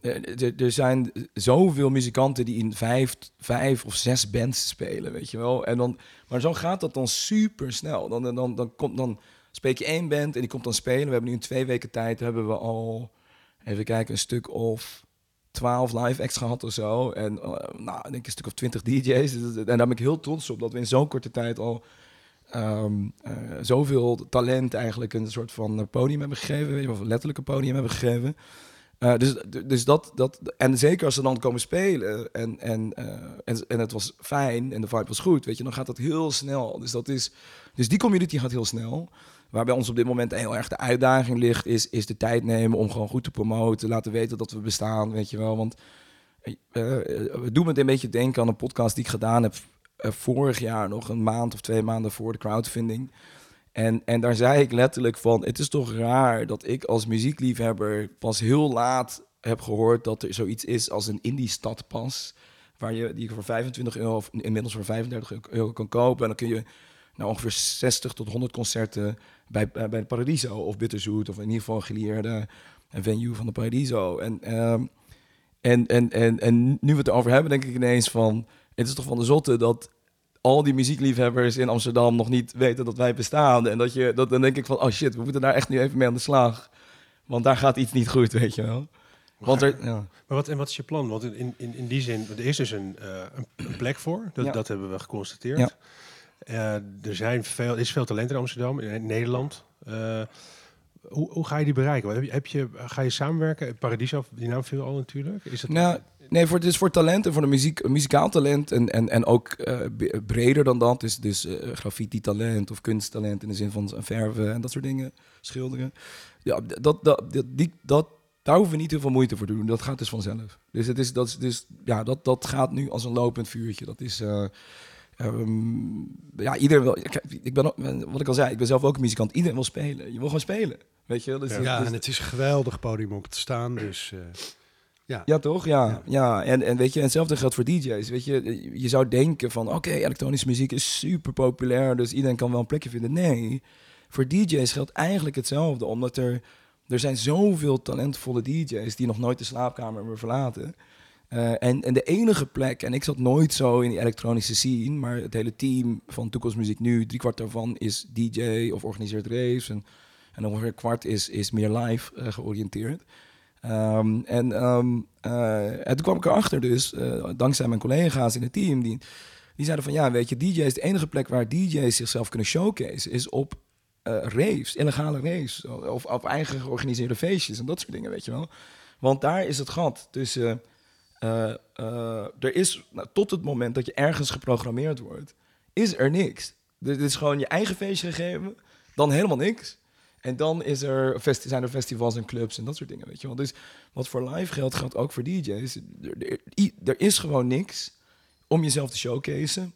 eh, er- zijn zoveel muzikanten die in vijf, vijf of zes bands spelen, weet je wel. En dan, maar zo gaat dat dan super snel. Dan, dan, dan, komt, dan spreek je één band en die komt dan spelen. We hebben nu in twee weken tijd hebben we al, even kijken, een stuk of 12 live acts gehad of zo. En eh, nou, ik een stuk of 20 DJ's. Dus- En daar ben ik heel trots op dat we in zo'n korte tijd al eh, zoveel talent eigenlijk een soort van podium hebben gegeven. Of letterlijk een podium hebben gegeven. Eh, dus, dus dat, dat, en zeker als ze dan komen spelen en, en, eh, en, en het was fijn en de vibe was goed, weet je, dan gaat dat heel snel. Dus, dat is, dus die community gaat heel snel. Waar bij ons op dit moment heel erg de uitdaging ligt, is, is de tijd nemen om gewoon goed te promoten, laten weten dat we bestaan, weet je wel. Want we doen me een beetje denken aan een podcast die ik gedaan heb vorig jaar, nog een maand of twee maanden voor de crowdfunding. En, en daar zei ik letterlijk van, het is toch raar dat ik als muziekliefhebber pas heel laat heb gehoord dat er zoiets is als een indie stadpas. Waar je die voor 25 euro of inmiddels voor 35 euro kan kopen. En dan kun je nou, ongeveer 60 tot 100 concerten bij, bij, Paradiso of Bitterzoet. Of in ieder geval een gelieerde venue van de Paradiso. En, ehm, en, en, en, en nu we het erover hebben, denk ik ineens van... Het is toch van de zotte dat al die muziekliefhebbers in Amsterdam nog niet weten dat wij bestaan. En dat je, dat, dan denk ik van, oh shit, we moeten daar echt nu even mee aan de slag. Want daar gaat iets niet goed, weet je wel. Want er, ja. Maar wat, en wat is je plan? Want in, in, in die zin, er is dus een, eh, een, plek voor. Dat, Ja. dat hebben we geconstateerd. Ja. Eh, er zijn veel, is veel talent in Amsterdam, in Nederland. Eh, hoe, hoe ga je die bereiken? Heb je, heb je, ga je samenwerken? Paradiso, die naam viel al natuurlijk. Is het, Nou, nee, voor, het is voor talent en voor de muziek, muzikaal talent en, en, en ook eh, breder dan dat. Dus, dus eh, graffiti-talent of kunsttalent in de zin van verven en dat soort dingen, schilderen. Ja, dat, dat, dat, die, dat, daar hoeven we niet heel veel moeite voor te doen. Dat gaat dus vanzelf. Dus, het is, dat, is, dus, ja, dat, dat gaat nu als een lopend vuurtje. Dat is... eh, ehm, ja, iedereen wil. Kijk, ik ben, ook- wat ik al zei, ik ben zelf ook een muzikant. Iedereen wil spelen. Je wil gewoon spelen. Weet je? Dus, Ja, dus- en het is een geweldig podium om te staan. Dus eh, ja. Ja, toch? Ja, Ja. ja. En, en weet je, en hetzelfde geldt voor DJ's. Weet je, je zou denken van, oké, elektronische muziek is super populair, dus iedereen kan wel een plekje vinden. Nee, voor DJ's geldt eigenlijk hetzelfde, omdat er, er zijn zoveel talentvolle DJ's die nog nooit de slaapkamer hebben verlaten. Eh, en, en de enige plek, en ik zat nooit zo in die elektronische scene, maar het hele team van Toekomstmuziek nu, driekwart daarvan is DJ of organiseert raves. En, en ongeveer een kwart is, is meer live eh, georiënteerd. Ehm, en, ehm, eh, en toen kwam ik erachter dus, eh, dankzij mijn collega's in het team, die, die zeiden van ja, weet je, DJ is de enige plek waar DJ's zichzelf kunnen showcase, is op eh raves, illegale raves, of op eigen georganiseerde feestjes en dat soort dingen, weet je wel. Want daar is het gat tussen, er is, nou, tot het moment dat je ergens geprogrammeerd wordt, is er niks. Dit is gewoon je eigen feestje gegeven, dan helemaal niks. En dan is er zijn er festivals en clubs en dat soort dingen, weet je wel. Dus wat voor live geldt, geldt ook voor DJ's. Er, is gewoon niks om jezelf te showcaseen.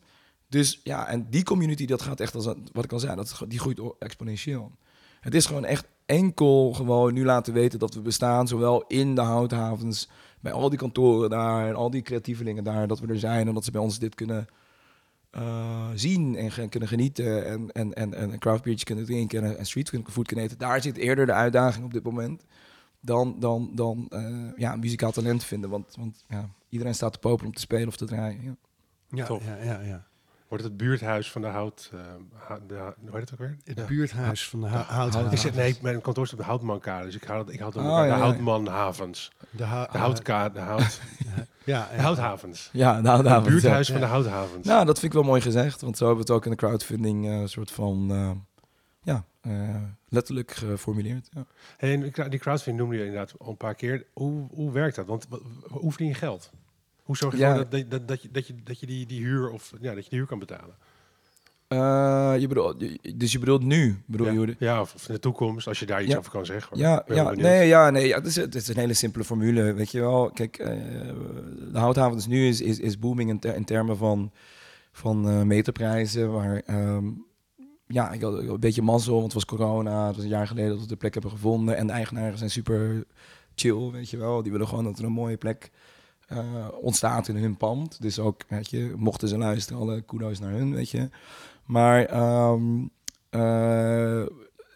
Dus ja, en die community, dat gaat echt als wat ik al zei, dat, die groeit exponentieel. Het is gewoon echt enkel gewoon nu laten weten dat we bestaan, zowel in de houthavens, bij al die kantoren daar en al die creatievelingen daar, dat we er zijn en dat ze bij ons dit kunnen eh, zien en kunnen genieten en, en, en, en een craft kunnen drinken en, en street food kunnen eten. Daar zit eerder de uitdaging op dit moment dan, dan, dan eh, ja, muzikaal talent vinden. Want, want ja, iedereen staat te popelen om te spelen of te draaien. Ja. Ja, Tof. ja, ja, ja. Wordt het buurthuis van de hout... eh, ha- de, hoe heet het ook weer? Het Ja. buurthuis van de hou- hout. Ik zit, nee, mijn kantoor is op de Houtmankade, dus ik houd, ik Oh, de. Houtmanhavens. De, De Houtka, de, hout, [laughs] Ja, de ja. Houthavens. Ja, nou, Het nou, buurthuis ja. van de Houthavens. Nou, dat vind ik wel mooi gezegd. Want zo hebben we het ook in de crowdfunding eh, een soort van... eh, ja, eh, letterlijk geformuleerd. Ja. Hey, en die crowd- die crowdfunding noemde je inderdaad al een paar keer. Hoe, hoe werkt dat? Want wa- wa- hoe verdien je geld? Hoe zorg je Ja. ervoor dat, dat, dat, je, dat, je, dat je die, die huur of ja, dat je die huur kan betalen? Eh, je bedoelt, dus je bedoelt nu, bedoel ja. je? ja, of in de toekomst, als je daar iets Ja. over kan zeggen. Ja, ja, nee, ja, nee, ja, het, is, het is een hele simpele formule, weet je wel. Kijk, eh, de houthavens nu is, is, is booming in, ter- in termen van, van eh, meterprijzen, waar... ehm, ja, ik had een beetje mazzel, want het was corona. Het was een jaar geleden dat we de plek hebben gevonden. En de eigenaren zijn super chill, weet je wel. Die willen gewoon dat er een mooie plek ontstaat in hun pand. Dus ook, weet je, mochten ze luisteren, alle kudos naar hun, weet je. Maar ehm, eh,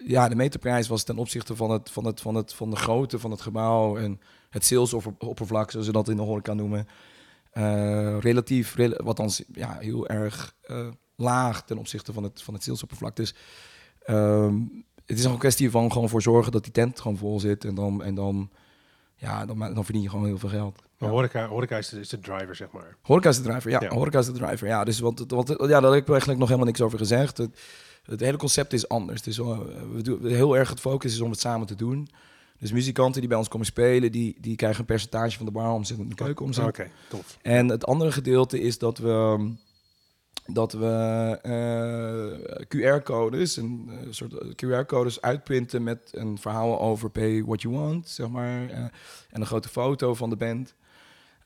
ja, de meterprijs was ten opzichte van, het, van, het, van, het, van de grootte van het gebouw en het salesoppervlak, zoals ze dat in de horeca noemen, eh, relatief, rela- wat dan ja, heel erg eh, laag ten opzichte van het, van het salesoppervlak. Dus ehm, het is nog een kwestie van gewoon voor zorgen dat die tent gewoon vol zit en dan, en dan, ja, dan, dan verdien je gewoon heel veel geld. Maar Ja. horeca, horeca is, de, is de driver, zeg maar. Horeca is de driver, ja. Ja. Horeca is de driver, ja. Dus want, want, ja, daar heb ik eigenlijk nog helemaal niks over gezegd. Het, het hele concept is anders. Het is wel, we doen, heel erg het focus is om het samen te doen. Dus muzikanten die bij ons komen spelen, die, die krijgen een percentage van de baromzet en de keukenomzet. Oké, tof. En het andere gedeelte is dat we, dat we eh, QR-codes, een eh, soort QR-codes uitprinten met een verhaal over pay what you want, zeg maar. eh, en een grote foto van de band.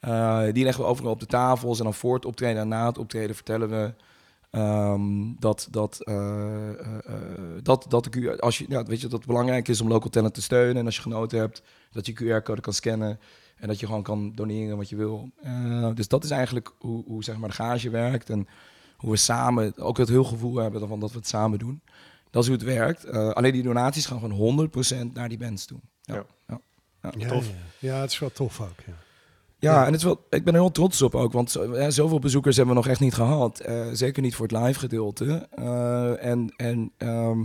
Eh, die leggen we overal op de tafels en dan voor het optreden en na het optreden vertellen we Ehm, dat, dat, eh, eh, eh, dat, dat, de QR, als je, weet je, dat het belangrijk is om local talent te steunen. En als je genoten hebt, dat je QR-code kan scannen. En dat je gewoon kan doneren wat je wil. Eh, dus dat is eigenlijk hoe, hoe zeg maar, de gage werkt. En hoe we samen ook het heel gevoel hebben van dat we het samen doen. Dat is hoe het werkt. Eh, alleen die donaties gaan gewoon 100% naar die bands toe. Ja, Ja. ja. ja. Ja, Tof. Ja. ja, het is wel tof ook. Ja. Ja, en het is wel, ik ben er heel trots op ook, want zo- ja, zoveel bezoekers hebben we nog echt niet gehad. Eh, zeker niet voor het live gedeelte. Eh, en en ehm,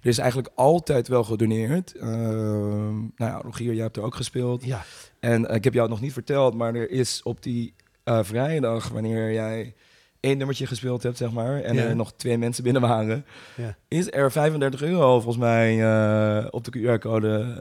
er is eigenlijk altijd wel gedoneerd. Ehm, nou ja, Rogier, jij hebt er ook gespeeld. Ja. En ik heb jou het nog niet verteld, maar er is op die eh, vrijdag, wanneer jij één nummertje gespeeld hebt, zeg maar, en Ja. er nog twee mensen binnen waren, Ja. is er 35 euro volgens mij eh, op de QR-code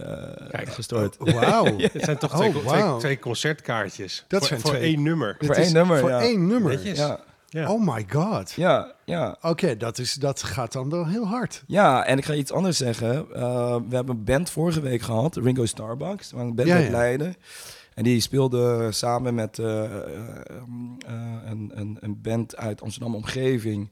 eh, gestort. Wauw. [laughs] Het zijn toch twee, Oh, twee- twee concertkaartjes. Dat voor, zijn voor twee. één nummer. Dit Voor één nummer, Voor ja. één nummer. Ja, Ja. Oh my god. ja, ja. Oké, dat is dat gaat dan wel heel hard. Ja, en ik ga iets anders zeggen. Uh, we hebben een band vorige week gehad, Ringo Starbucks. We waren een band Ja, uit ja. Leiden. En die speelde samen met eh, eh, eh, een, een, een band uit Amsterdam omgeving.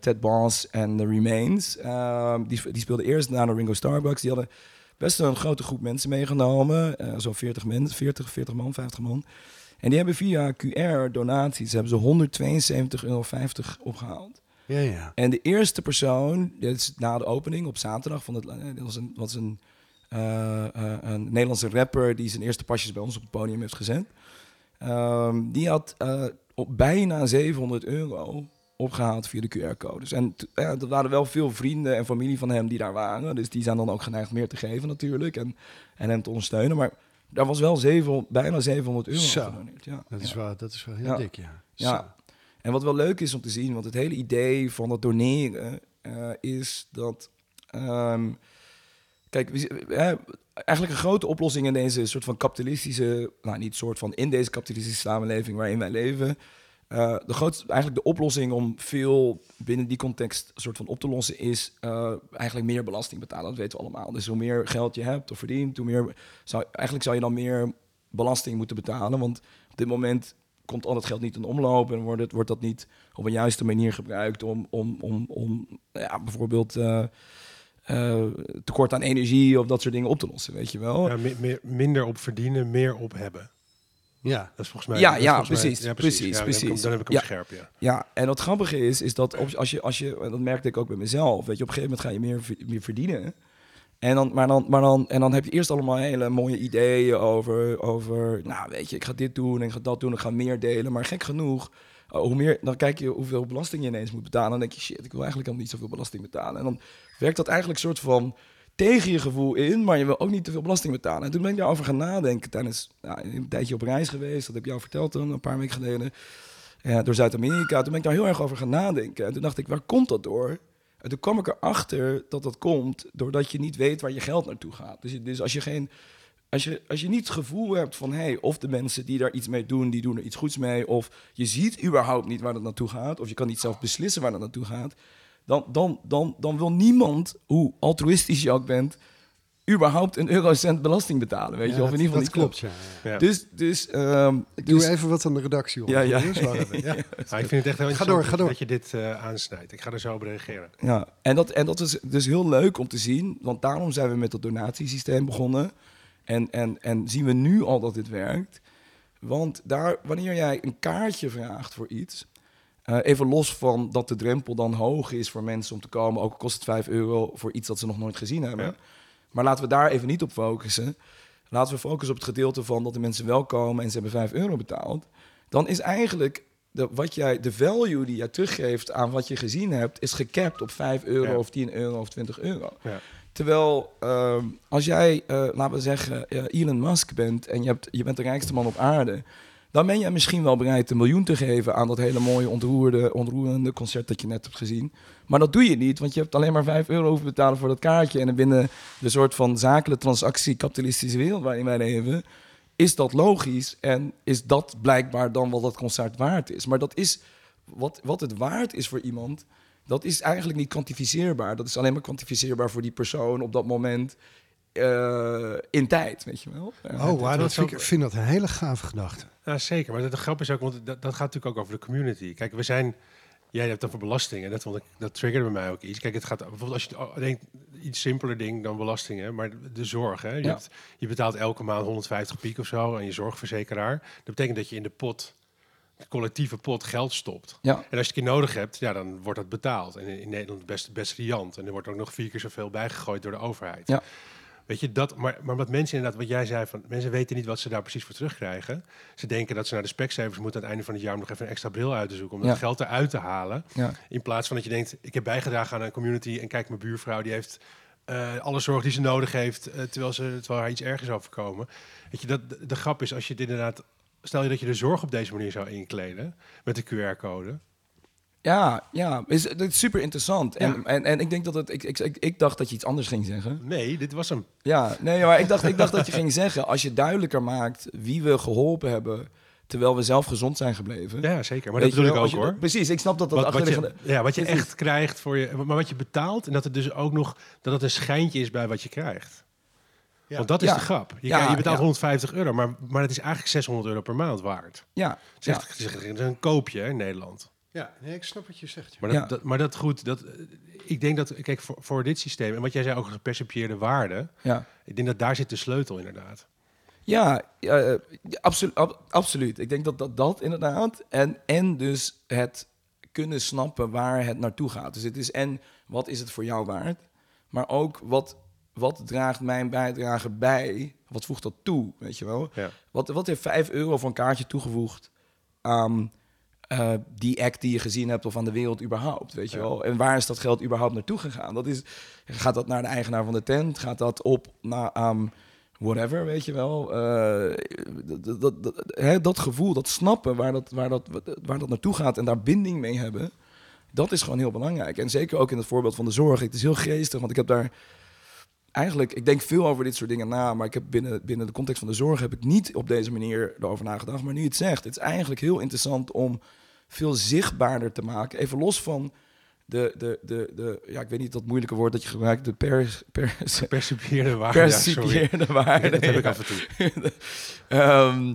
Ted Boss en The Remains. Uh, die, die speelden eerst na de Ringo Starbucks. Die hadden best een grote groep mensen meegenomen. Uh, Zo'n 40 mensen, 40, 40 man, 50 man. En die hebben via QR donaties hebben ze 172,50 euro opgehaald. Ja, ja. En de eerste persoon, dit is na de opening op zaterdag, van het, dit was een, was een, een Nederlandse rapper die zijn eerste pasjes bij ons op het podium heeft gezet. Um, die had uh, op bijna 700 euro opgehaald via de QR-codes. En ja, er waren wel veel vrienden en familie van hem die daar waren. Dus die zijn dan ook geneigd meer te geven natuurlijk en, en hem te ondersteunen. Maar daar was wel 700, bijna 700 euro Zo. Ja, Dat, is wel, dat is wel heel Ja. dik, ja. Ja. En wat wel leuk is om te zien, want het hele idee van dat doneren uh, is dat. Um, kijk, eigenlijk een grote oplossing in deze soort van kapitalistische, nou niet soort van in deze kapitalistische samenleving waarin wij leven. Uh, de grootste, eigenlijk de oplossing om veel binnen die context soort van op te lossen is uh, eigenlijk meer belasting betalen. Dat weten we allemaal. Dus hoe meer geld je hebt of verdient, hoe meer zou, eigenlijk zou je dan meer belasting moeten betalen. Want op dit moment komt al dat geld niet in omloop en wordt, het, wordt dat niet op een juiste manier gebruikt om, om, om, om ja, bijvoorbeeld uh, uh, tekort aan energie of dat soort dingen op te lossen, weet je wel. Ja, meer, minder op verdienen, meer op hebben. Ja, dat is volgens mij. Ja, ja, volgens mij- precies, ja, precies, Ja, precies. Dan heb ik hem, Ja. scherp, ja. Ja, en wat grappige is, is dat op, als je, als je, en dat merkte ik ook bij mezelf, weet je, op een gegeven moment ga je meer, meer verdienen. En dan, maar dan, maar dan, en dan heb je eerst allemaal hele mooie ideeën over, over, nou weet je, ik ga dit doen en ik ga dat doen, ik ga meer delen. Maar gek genoeg, hoe meer, dan kijk je hoeveel belasting je ineens moet betalen. Dan denk je, shit, ik wil eigenlijk helemaal niet zoveel belasting betalen. En dan werkt dat eigenlijk soort van tegen je gevoel in, maar je wil ook niet te veel belasting betalen. En toen ben ik daarover gaan nadenken tijdens nou, een tijdje op reis geweest. Dat heb ik jou verteld toen, een paar weken geleden. Door Zuid-Amerika. Toen ben ik daar heel erg over gaan nadenken. En toen dacht ik, waar komt dat door? En toen kwam ik erachter dat dat komt doordat je niet weet waar je geld naartoe gaat. Dus, dus als je geen. Als je, als je niet het gevoel hebt van, hé, hey, of de mensen die daar iets mee doen, die doen er iets goeds mee, of je ziet überhaupt niet waar dat naartoe gaat, of je kan niet zelf beslissen waar dat naartoe gaat, dan, dan, dan, dan wil niemand, hoe altruïstisch je ook bent, überhaupt een eurocent belasting betalen, weet je, Ja, of in ieder geval dat niet klopt. Ja, ja. Ja. Dus, dus, um, Ik dus doe even wat aan de redactie op. [laughs] Ja, ja. ik vind het echt heel Ga door, interessant ga door. dat je dit eh, aansnijdt. Ik ga er zo op reageren. Ja, en dat, en dat is dus heel leuk om te zien, want daarom zijn we met dat donatiesysteem begonnen. En, en, en zien we nu al dat dit werkt. Want daar, wanneer jij een kaartje vraagt voor iets, eh, even los van dat de drempel dan hoog is voor mensen om te komen, ook kost het 5 euro voor iets dat ze nog nooit gezien hebben. Ja. Maar laten we daar even niet op focussen. Laten we focussen op het gedeelte van dat de mensen wel komen en ze hebben 5 euro betaald. Dan is eigenlijk de, wat jij, de value die jij teruggeeft aan wat je gezien hebt, is gecapt op 5 euro Ja. of 10 euro of 20 euro. Ja. Terwijl ehm, als jij, eh, laten we zeggen, eh, Elon Musk bent en je, hebt, je bent de rijkste man op aarde, dan ben je misschien wel bereid een miljoen te geven aan dat hele mooie ontroerde, ontroerende concert dat je net hebt gezien. Maar dat doe je niet, want je hebt alleen maar 5 euro hoeven betalen voor dat kaartje. En binnen de soort van zakelijke transactie kapitalistische wereld waarin wij leven, is dat logisch en is dat blijkbaar dan wat dat concert waard is. Maar dat is wat, wat het waard is voor iemand, dat is eigenlijk niet kwantificeerbaar. Dat is alleen maar kwantificeerbaar voor die persoon op dat moment eh, in tijd, weet je wel. Oh, wauw, dat vind ik, vind dat een hele gave gedachte. Ja, zeker. Maar de, de grap is ook, want dat, dat gaat natuurlijk ook over de community. Kijk, we zijn Jij hebt het over belastingen. Dat, vond ik, dat triggerde bij mij ook iets. Kijk, het gaat bijvoorbeeld als je oh, denkt, iets simpeler ding dan belastingen, maar de zorg. Hè? Je, Ja. hebt, je betaalt elke maand 150 piek of zo aan je zorgverzekeraar. Dat betekent dat je in de pot, collectieve pot, geld stopt. Ja, En als je het een keer nodig hebt, ja, dan wordt dat betaald. En in Nederland best, best riant. En er wordt ook nog vier keer zoveel bijgegooid door de overheid. Ja. Weet je, dat, maar, maar wat mensen inderdaad, wat jij zei, van mensen weten niet wat ze daar precies voor terugkrijgen. Ze denken dat ze naar de specsavers moeten aan het einde van het jaar om nog even een extra bril uit te zoeken. Om Ja. dat geld eruit te halen. ja, In plaats van dat je denkt, ik heb bijgedragen aan een community en kijk, mijn buurvrouw die heeft eh, alle zorg die ze nodig heeft, eh, terwijl, ze, terwijl haar iets ergens overkomen. Weet je, dat, de, de grap is als je het inderdaad, stel je dat je de zorg op deze manier zou inkleden met de QR-code. ja, ja. Is, dat is super interessant. En, Ja. en, en ik denk dat het. Ik, ik, ik, ik dacht dat je iets anders ging zeggen. Nee, dit was hem. Ja, nee, maar ik dacht, ik dacht dat je ging zeggen. Als je duidelijker maakt wie we geholpen hebben. terwijl we zelf gezond zijn gebleven. Ja, zeker. Maar dat bedoel ik ook je- hoor. Precies, ik snap dat dat Wat, je, ja, wat je echt krijgt voor je, maar wat je betaalt en dat het dus ook nog dat het een schijntje is bij wat je krijgt. Ja. Want dat is Ja. de grap. Je, Ja, je betaalt ja. 150 euro, maar, maar het is eigenlijk 600 euro per maand waard. Ja, Het is, ja. echt- het is echt- het is een koopje hè, in Nederland. Ja, nee, ik snap wat je zegt. Maar dat, Ja. dat, maar dat goed, dat, ik denk dat, kijk, voor, voor dit systeem, en wat jij zei ook gepercipieerde waarde, ja. ik denk dat daar zit de sleutel inderdaad. Ja, eh, absolu- ab- absoluut. Ik denk dat dat, dat inderdaad. En, en dus het kunnen snappen waar het naartoe gaat. Dus het is en wat is het voor jou waard? Maar ook wat, wat draagt mijn bijdrage bij? Wat voegt dat toe? Weet je wel? Ja. Wat, wat heeft 5 euro voor een kaartje toegevoegd aan eh, die act die je gezien hebt of aan de wereld überhaupt? Weet je Ja. wel? En waar is dat geld überhaupt naartoe gegaan? Dat is, gaat dat naar de eigenaar van de tent? Gaat dat op naar aan whatever, weet je wel? Eh, dat, dat, dat, hè, dat gevoel, dat snappen waar dat, waar, dat, waar dat naartoe gaat en daar binding mee hebben, dat is gewoon heel belangrijk. En zeker ook in het voorbeeld van de zorg. Het is heel geestig, want ik heb daar eigenlijk, ik denk veel over dit soort dingen na, maar ik heb binnen, binnen de context van de zorg heb ik niet op deze manier erover nagedacht. Maar nu je het zegt, het is eigenlijk heel interessant om veel zichtbaarder te maken. Even los van de, de, de, de ja, ik weet niet dat moeilijke woord dat je gebruikt, de pers, pers, Gepercipieerde waarde, [laughs] ja, percipieerde waarde. Dat heb ik ja. af en toe. [laughs] Ehm,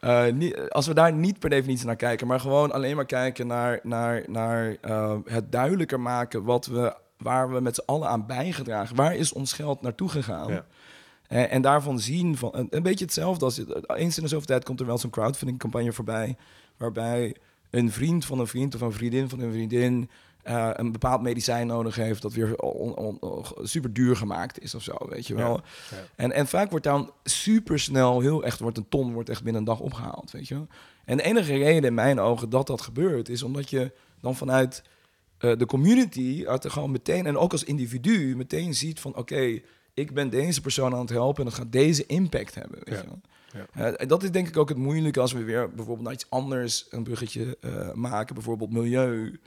eh, niet- als we daar niet per definitie naar kijken, maar gewoon alleen maar kijken naar, naar, naar eh, het duidelijker maken wat we, waar we met z'n allen aan bijgedragen. Waar is ons geld naartoe gegaan? Ja. En, en daarvan zien van een, een beetje hetzelfde als eens in de zoveel tijd komt er wel zo'n crowdfunding campagne voorbij, waarbij een vriend van een vriend of een vriendin van een vriendin eh, een bepaald medicijn nodig heeft dat weer on, on- on- super duur gemaakt is of zo, weet je wel. Ja. En, en vaak wordt dan super snel, heel echt, wordt een ton wordt echt binnen een dag opgehaald, weet je wel. En de enige reden in mijn ogen dat dat gebeurt, is omdat je dan vanuit eh, de community, uit er gewoon meteen, en ook als individu, meteen ziet van oké, ik ben deze persoon aan het helpen en dat gaat deze impact hebben, weet Ja. je wel. Ja. Eh, en dat is denk ik ook het moeilijke als we weer bijvoorbeeld naar iets anders een bruggetje eh, maken, bijvoorbeeld milieu.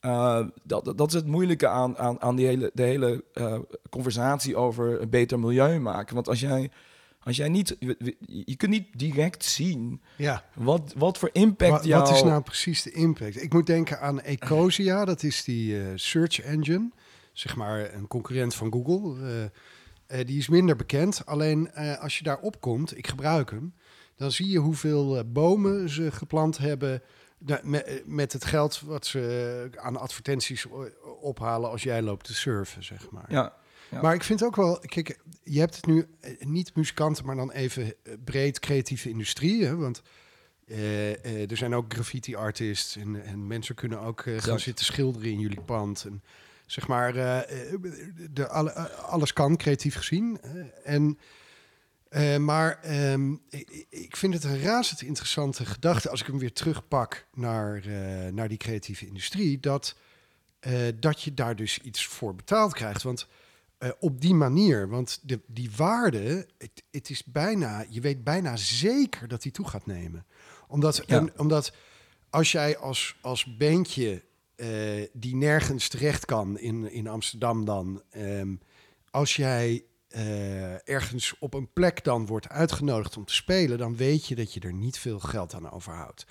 Eh, dat, dat is het moeilijke aan, aan, aan die hele, de hele eh, conversatie over een beter milieu maken. Want als jij, als jij niet, je kunt niet direct zien Ja. wat, wat voor impact Wat, jouw... wat is nou precies de impact? Ik moet denken aan Ecosia, [clears throat] dat is die eh, search engine, zeg maar een concurrent van Google. Eh, eh, die is minder bekend. Alleen als je daar opkomt, ik gebruik hem, dan zie je hoeveel bomen ze geplant hebben. da- me- eh, Met het geld wat ze aan advertenties ophalen als jij loopt te surfen, zeg maar. Ja, Ja. Maar ik vind ook wel, kijk, je hebt het nu eh, niet muzikanten, maar dan even eh, breed creatieve industrie. Hè? Want eh, er zijn ook graffiti artists en, en mensen kunnen ook gaan zitten schilderen in jullie pand. En zeg maar, de, alle, alles kan creatief gezien. en, maar ehm, ik, ik vind het een razend interessante gedachte als ik hem weer terugpak naar, naar die creatieve industrie. Dat, dat je daar dus iets voor betaald krijgt. Want eh, op die manier, want de, die waarde, het, het is bijna, je weet bijna zeker dat die toe gaat nemen. Omdat, Ja. en- omdat als jij als, als bandje eh, die nergens terecht kan in, in Amsterdam dan, ehm, als jij eh, ergens op een plek dan wordt uitgenodigd om te spelen, dan weet je dat je er niet veel geld aan overhoudt.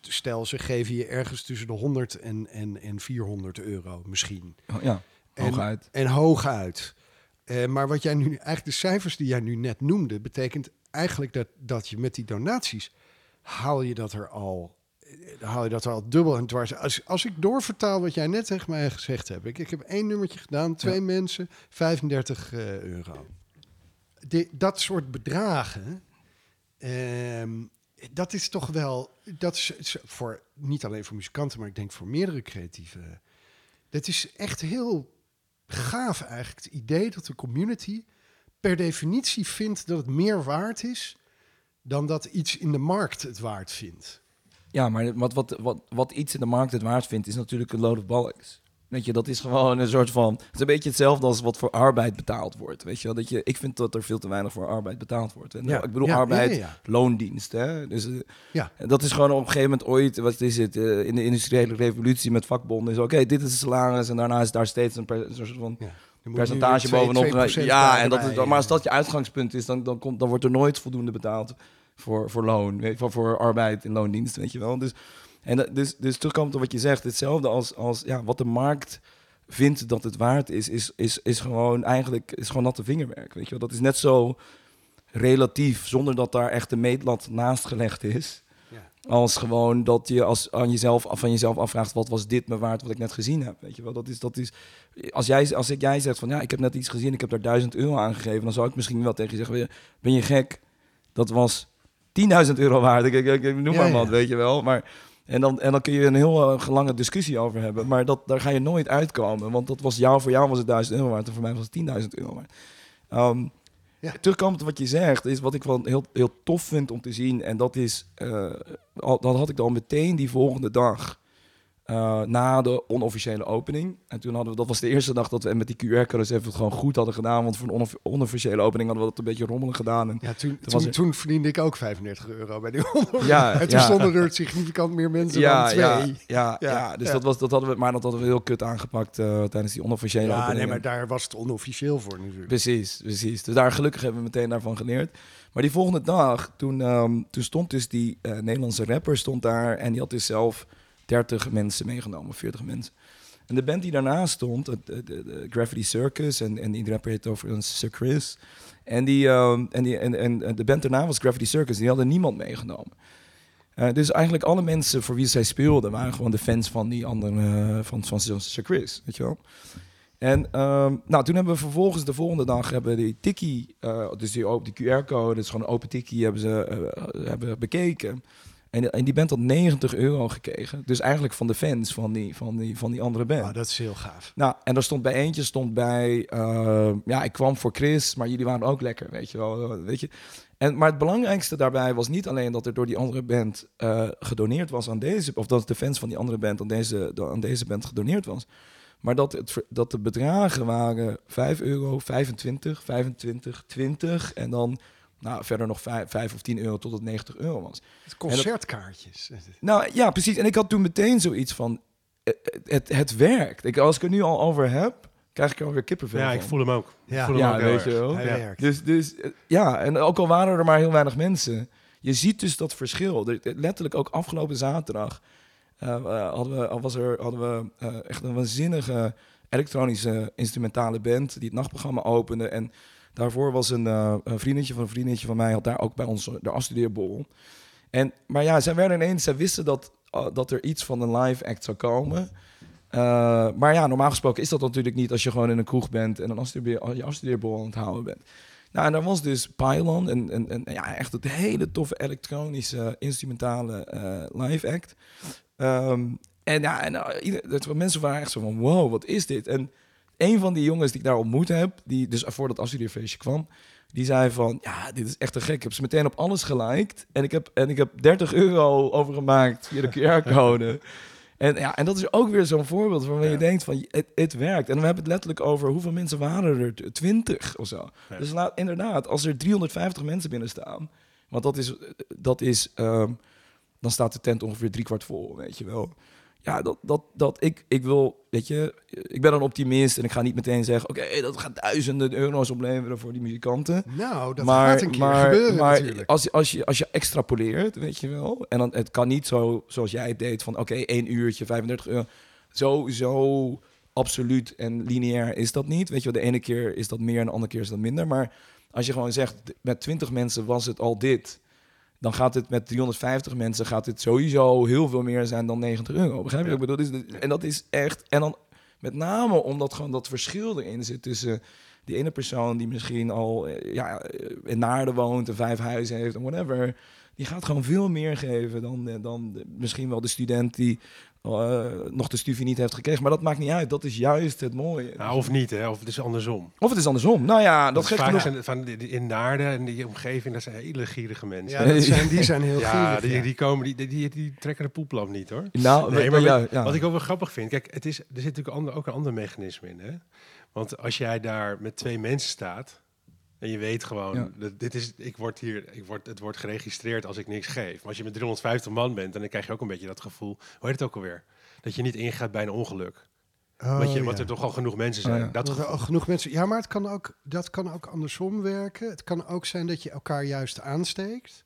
Stel, ze geven je ergens tussen de 100 en, en, en 400 euro misschien. Oh, ja. En- hooguit. En hooguit. Eh, maar wat jij nu, eigenlijk de cijfers die jij nu net noemde, betekent eigenlijk dat, dat je met die donaties haal je dat er al dan haal je dat al dubbel en dwars. Als, als ik doorvertaal wat jij net tegen mij gezegd hebt. Ik, ik heb één nummertje gedaan, twee mensen, 35 eh, euro. De, dat soort bedragen, ehm, dat is toch wel, dat is is voor, niet alleen voor muzikanten, maar ik denk voor meerdere creatieve. Dat is echt heel gaaf eigenlijk, het idee dat de community per definitie vindt dat het meer waard is dan dat iets in de markt het waard vindt. Ja, maar wat, wat, wat, wat iets in de markt het waard vindt, is natuurlijk een load of bollocks. Weet je, dat is gewoon een soort van... Het is een beetje hetzelfde als wat voor arbeid betaald wordt. Weet je wel, dat je... Ik vind dat er veel te weinig voor arbeid betaald wordt. En Ja, ik bedoel ja, arbeid, ja, loondienst, hè. Dus eh, Ja. dat is gewoon op een gegeven moment ooit... Wat is het? eh, in de industriële revolutie met vakbonden is... Oké, dit is het salaris en daarna is daar steeds een, per- een soort van... Er percentage twee- bovenop. 2% ja, en dat is, maar als dat je uitgangspunt is, dan, dan, komt, dan wordt er nooit voldoende betaald voor, voor loon, weet je, voor, voor arbeid in loondienst, weet je wel. Dus, en dat- dus, dus terugkomend op wat je zegt, hetzelfde als, als ja, wat de markt vindt dat het waard is, is, is, is gewoon eigenlijk is gewoon natte vingerwerk, weet je wel. Dat is net zo relatief, zonder dat daar echt een meetlat naast gelegd is. Ja. Als gewoon dat je als aan jezelf, van jezelf afvraagt, wat was dit me waard wat ik net gezien heb? Weet je wel, dat is, dat is, als jij, als ik, jij zegt van ja, ik heb net iets gezien, ik heb daar 1000 euro aan gegeven, dan zou ik misschien wel tegen je zeggen, ben je, gek? Dat was 10.000 euro waard. Ik, ik, ik, ik noem Ja, maar wat, ja. weet je wel. Maar, en, dan, en dan kun je een heel eh, lange discussie over hebben. Maar dat, daar ga je nooit uitkomen. Want dat was jou, voor jou was het 1000 euro waard en voor mij was het 10.000 euro waard. Ehm, Ja. Terugkomend op wat je zegt, is wat ik wel heel, heel tof vind om te zien. En dat is, eh, al, dat had ik dan meteen die volgende dag. Eh, na de onofficiële opening. En toen hadden we, dat was de eerste dag dat we met die QR-codes even het gewoon goed hadden gedaan. Want voor een onof- onofficiële opening hadden we dat een beetje rommelig gedaan. En Ja, toen, was toen, er- toen verdiende ik ook 35 euro bij die [laughs] onder. Ja, en toen ja. stonden er significant meer mensen dan twee. Ja, ja, Ja, ja, dus ja. Dat, was, dat hadden we, maar dat hadden we heel kut aangepakt eh, tijdens die onofficiële Ja, opening. nee, maar daar was het onofficieel voor natuurlijk. Precies, precies. Dus daar gelukkig hebben we meteen daarvan geleerd. Maar die volgende dag, toen, ehm, toen stond dus die eh, Nederlandse rapper stond daar en die had dus zelf 30 mensen meegenomen, 40 mensen. En de band die daarna stond, het- de, Gravity Circus, en, en rapper heet overigens Sir Chris. En, die, ehm, en, die, en, en de band daarna was Gravity Circus, die hadden niemand meegenomen. Eh, dus eigenlijk alle mensen voor wie zij speelden waren gewoon de fans van die andere, eh, van, van Sir Chris, weet je wel. En ehm, nou, toen hebben we vervolgens de volgende dag hebben die tikkie, eh, dus die, die QR-code, dat is gewoon open tikkie, hebben ze hebben bekeken. En, en die band had 90 euro gekregen. Dus eigenlijk van de fans van die, van die, van die andere band. Oh, dat is heel gaaf. Nou, en er stond bij eentje, stond bij, eh, ja, ik kwam voor Chris, maar jullie waren ook lekker, weet je wel, weet je. En, maar het belangrijkste daarbij was niet alleen dat er door die andere band eh, gedoneerd was aan deze, of dat de fans van die andere band aan deze, aan deze band gedoneerd was, maar dat, het, dat de bedragen waren 5 euro, 25, 25, 20 en dan nou, verder nog 5, 5 of 10 euro tot het 90 euro was. Het concertkaartjes. [laughs] Nou ja, precies. En ik had toen meteen zoiets van, eh, het, het werkt. Ik, als ik er nu al over heb, krijg ik er alweer kippenvel Ja, ik voel hem ook. Ja. Ik voel hem Ja, ook weet je wel. Hij Ja. werkt. Dus, dus eh, ja, en ook al waren er maar heel weinig mensen, je ziet dus dat verschil. Er- letterlijk ook afgelopen zaterdag eh, eh, hadden we, was er, hadden we eh, echt een waanzinnige elektronische instrumentale band die het nachtprogramma opende. En daarvoor was een, eh, een van een vriendinnetje van mij, had daar ook bij ons de afstudeerborrel. En, maar ja, zij werden ineens, zij wisten dat, eh, dat er iets van een live act zou komen. Eh, maar ja, normaal gesproken is dat natuurlijk niet als je gewoon in een kroeg bent en een afstudeer, je afstudeerborrel aan het houden bent. Nou, en daar was dus Pylon, en, en, ja, echt een hele toffe elektronische instrumentale eh, live act. Ehm, en ja, en, eh, ieder- mensen waren echt zo van, wow, wat is dit? En een van die jongens die ik daar ontmoet heb, die dus voor dat afstudeerfeestje kwam, die zei van, ja, dit is echt te gek. Ik heb ze meteen op alles geliked. En ik heb, en ik heb 30 euro overgemaakt via de QR-code. [laughs] En, ja, en dat is ook weer zo'n voorbeeld waarvan je Ja. denkt van, het, werkt. En we hebben het letterlijk over hoeveel mensen waren er? 20 of zo. Ja. Dus laat, inderdaad, als er 350 mensen binnen staan, want dat is, dat is ehm, dan staat de tent ongeveer driekwart vol, weet je wel. Ja, dat, dat, dat ik, ik wil, weet je, ik ben een optimist en ik ga niet meteen zeggen, oké, dat gaat duizenden euro's opleveren voor die muzikanten. Nou, dat maar, gaat een keer maar, gebeuren maar natuurlijk. Als, je- als, je, als je extrapoleert, weet je wel, en dan, het kan niet zo zoals jij het deed van, oké, één uurtje, 35 euro. Zo, zo absoluut en lineair is dat niet. Weet je wel, de ene keer is dat meer en de andere keer is dat minder. Maar als je gewoon zegt, met 20 mensen was het al dit. Dan gaat het met 350 mensen gaat het sowieso heel veel meer zijn dan 90 euro. Begrijp je? Ja. wat Ik bedoel, Dus en dat is echt. En dan met name omdat gewoon dat verschil erin zit tussen die ene persoon die misschien al eh, ja, eh, in Naarden woont en vijf huizen heeft en whatever. Die gaat gewoon veel meer geven dan, eh, dan misschien wel de student die eh, nog de studie niet heeft gekregen. Maar dat maakt niet uit. Dat is juist het mooie. Nou, of niet, hè? Of het is andersom. Of het is andersom. Nou ja, dat, Dat is geeft vaak genoeg. zijn, van in Naarden en die omgeving, dat zijn hele gierige mensen. Ja, dat zijn, die zijn heel Ja, gierig, die, ja. die, komen, die, die, die, die trekken de poeplamp niet hoor. Nou, Nee, maar, maar ja, wat- ja. wat ik ook wel grappig vind, kijk, het is, er zit natuurlijk ander, ook een ander mechanisme in. Hè? Want als jij daar met twee mensen staat en je weet gewoon, Ja. dat dit is, ik word hier, ik word, het wordt geregistreerd als ik niks geef. Maar als je met 350 man bent, dan krijg je ook een beetje dat gevoel, hoe heet het ook alweer? Dat je niet ingaat bij een ongeluk. Oh, want, je, ja. want er toch al genoeg mensen Oh, zijn. ja. Dat er al genoeg mensen. Ja, maar het kan ook, dat kan ook andersom werken. Het kan ook zijn dat je elkaar juist aansteekt.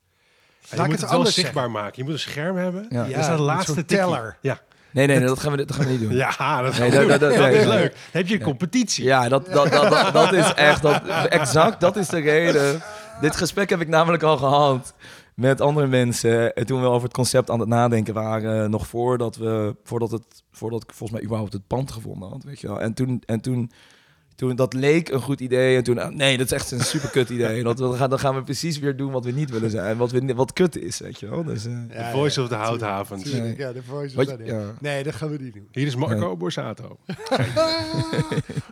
Ja, je Laat moet het het wel anders zichtbaar maken. Je moet een scherm hebben. Ja. dat is de laatste teller. Ja, Nee, nee, dat gaan we, dat gaan we niet doen. ja dat, is Nee, goed. dat- dat- dat- Dat nee, is nee. leuk. Heb je een competitie. Ja, dat, dat, dat, dat, dat is echt, dat, exact, dat is de reden. Dit gesprek heb ik namelijk al gehad met andere mensen. En toen we over het concept aan het nadenken waren, nog voordat we, voordat het, voordat ik volgens mij überhaupt het pand gevonden had, weet je wel. En toen, en toen, toen dat leek een goed idee. En toen, ah, nee, dat is echt een super kut idee. Dat, we gaan, dan gaan we precies weer doen wat we niet willen zijn. Wat, we, wat kut is, weet je wel. Dus, eh, De voice of the Houthavens. Nee. Ja, de voice wat, of the- ja. Nee, dat gaan we niet doen. Hier is Marco. Borsato. [laughs]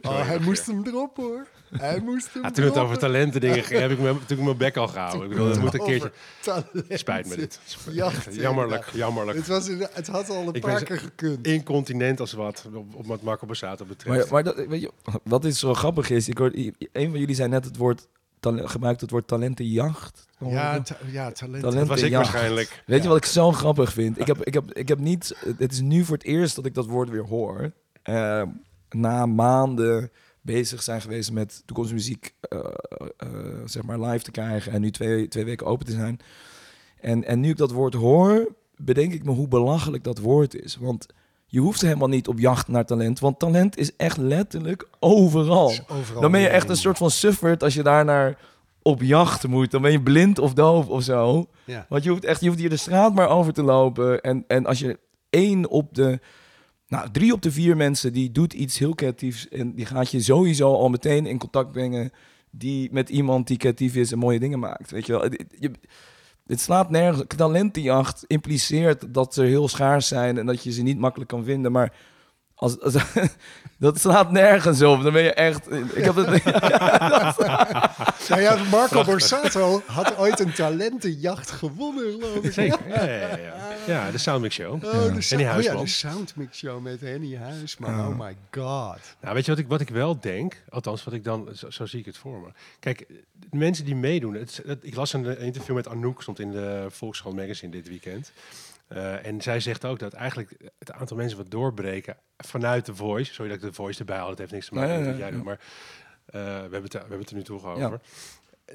Oh, hij moest hem erop hoor. Hij moest hem Ja, toen het over talenten dingen ging, heb ik me, natuurlijk mijn bek al gehouden. Ik bedoel, dat moet een keertje... Talenten. Spijt me dit. Jacht, [laughs] Jammerlijk, jammerlijk. Het, was, het had al een Ik paar keer gekund. Incontinent als wat, op, op wat Marco Borsato betreft. Maar, maar dat, weet je, wat is zo grappig is, ik hoor, een van jullie zei net het woord, gebruikt het woord talentenjacht. Ja, ta- ja talent. Dat was ik waarschijnlijk. Weet je wat ik zo grappig vind? Ik heb, ik, heb, ik heb niet. Het is nu voor het eerst dat ik dat woord weer hoor. Eh, na maanden bezig zijn geweest met toekomstmuziek, eh, eh, zeg maar live te krijgen en nu twee, twee weken open te zijn. En, en nu ik dat woord hoor, bedenk ik me hoe belachelijk dat woord is. Want je hoeft helemaal niet op jacht naar talent, want talent is echt letterlijk overal. Dan ben je echt een soort van sufferd als je daar naar op jacht moet. Dan ben je blind of doof of zo. Ja. Want je hoeft echt, je hoeft hier de straat maar over te lopen. En, en als je één op de, nou, drie op de vier mensen die doet iets heel creatiefs. En die gaat je sowieso al meteen in contact brengen. Die met iemand die creatief is en mooie dingen maakt. Weet je wel. Het- Je, het slaat nergens. Talentenjacht impliceert dat ze heel schaars zijn en dat je ze niet makkelijk kan vinden. Maar als, als, [laughs] dat slaat nergens op. Dan ben je echt. Ik heb het. [laughs] Nou ja, Marco Borsato had ooit een talentenjacht gewonnen, geloof ik. Zeker. Ja, ja, ja, ja. ja de Soundmix Show. Oh, de, Henny oh ja, de Soundmix Show met Henny Huisman. Oh my god. Nou, weet je wat ik, wat ik wel denk? Althans, wat ik dan, zo, zo zie ik het voor me. Kijk, de mensen die meedoen. Het, het- ik las een interview met Anouk, stond in de Volkskrant Magazine dit weekend. Eh, en zij zegt ook dat eigenlijk het aantal mensen wat doorbreken vanuit de Voice. Sorry dat ik de Voice erbij haal, het heeft niks te maken met wat jij doet. Maar eh, we, hebben het, we hebben het er nu toch over.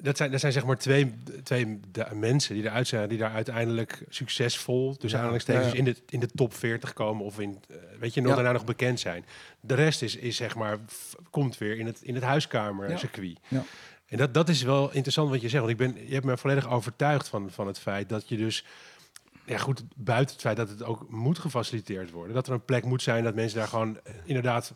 Dat zijn, dat zijn zeg maar twee, twee mensen die eruit zijn, die daar uiteindelijk succesvol, dus aanhalingstekens, in, de, in de top 40 komen of in, eh, weet je, nog daarna nog bekend zijn. De rest is, is zeg maar, komt weer in het, in het huiskamer Ja. circuit. Ja. En dat, dat is wel interessant wat je zegt, want ik ben, je hebt me volledig overtuigd van, van het feit dat je dus, ja goed, buiten het feit dat het ook moet gefaciliteerd worden, dat er een plek moet zijn dat mensen daar gewoon eh, inderdaad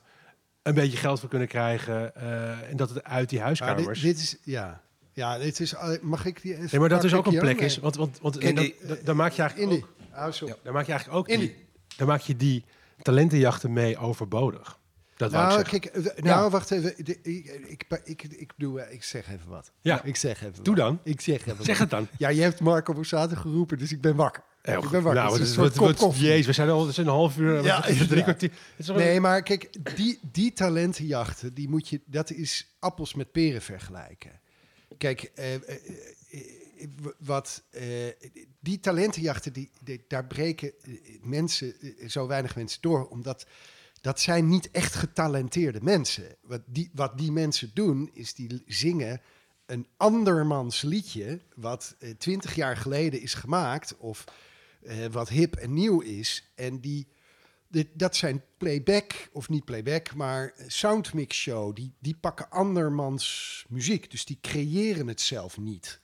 een beetje geld voor kunnen krijgen eh, en dat het uit die Maar huiskamers... dit, dit is, ja. Ja, dit is, eh, mag ik die even Nee, maar dat dus ook een plek is. Want, want, want In dan, die- dan- dan maak je In eigenlijk die. ook, sorry. dan maak je eigenlijk ook In die, dan maak je die talentenjachten mee overbodig. Dat Nou, kijk, nou, wacht even. De- Ik, ik, ik, ik, doe, ik zeg even wat. Ja. Ik zeg even Doe wat. dan. Ik zeg even Zeg wat. het dan. Ja, je hebt Marco Borsato geroepen, dus ik ben wakker. Heel ik goed. ben wakker. Nou, Het het is is, een wat, soort wat, kop koffie. jezus, we zijn al, is een half uur, Ja, drie kwartier. Nee, maar kijk, die, die talentenjachten, die moet je, dat is appels met peren vergelijken. Kijk, eh, eh, eh, wat, eh, die talentenjachten, die, die- daar breken mensen, zo weinig mensen door, omdat dat zijn niet echt getalenteerde mensen. Wat die, wat die mensen doen, is die zingen een andermans liedje, wat twintig jaar geleden is gemaakt, of eh, wat hip en nieuw is, en die dit, dat zijn playback, of niet playback, maar soundmix show. Die, die pakken andermans muziek, dus die creëren het zelf niet.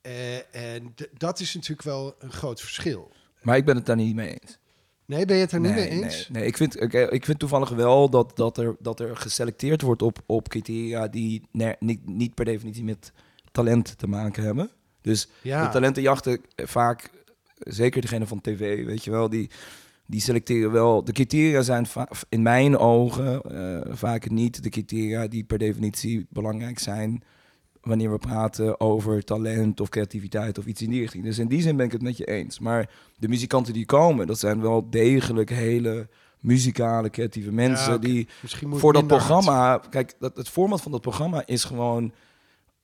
Eh, en dat is natuurlijk wel een groot verschil. Maar ik ben het daar niet mee eens. Nee, ben je het er niet nee, mee eens? Nee, nee. Ik, vind, oké, ik vind toevallig wel dat, dat, er, dat er geselecteerd wordt op, op criteria die niet, niet per definitie met talent te maken hebben. Dus Ja. de talentenjachten eh, vaak, zeker degene van tv, weet je wel, die, die selecteren wel. De criteria zijn in mijn ogen eh, vaak niet de criteria die per definitie belangrijk zijn wanneer we praten over talent of creativiteit of iets in die richting. Dus in die zin ben ik het met je eens. Maar de muzikanten die komen, dat zijn wel degelijk hele muzikale, creatieve mensen Ja, die voor dat hard. programma. Kijk, dat, het format van dat programma is gewoon,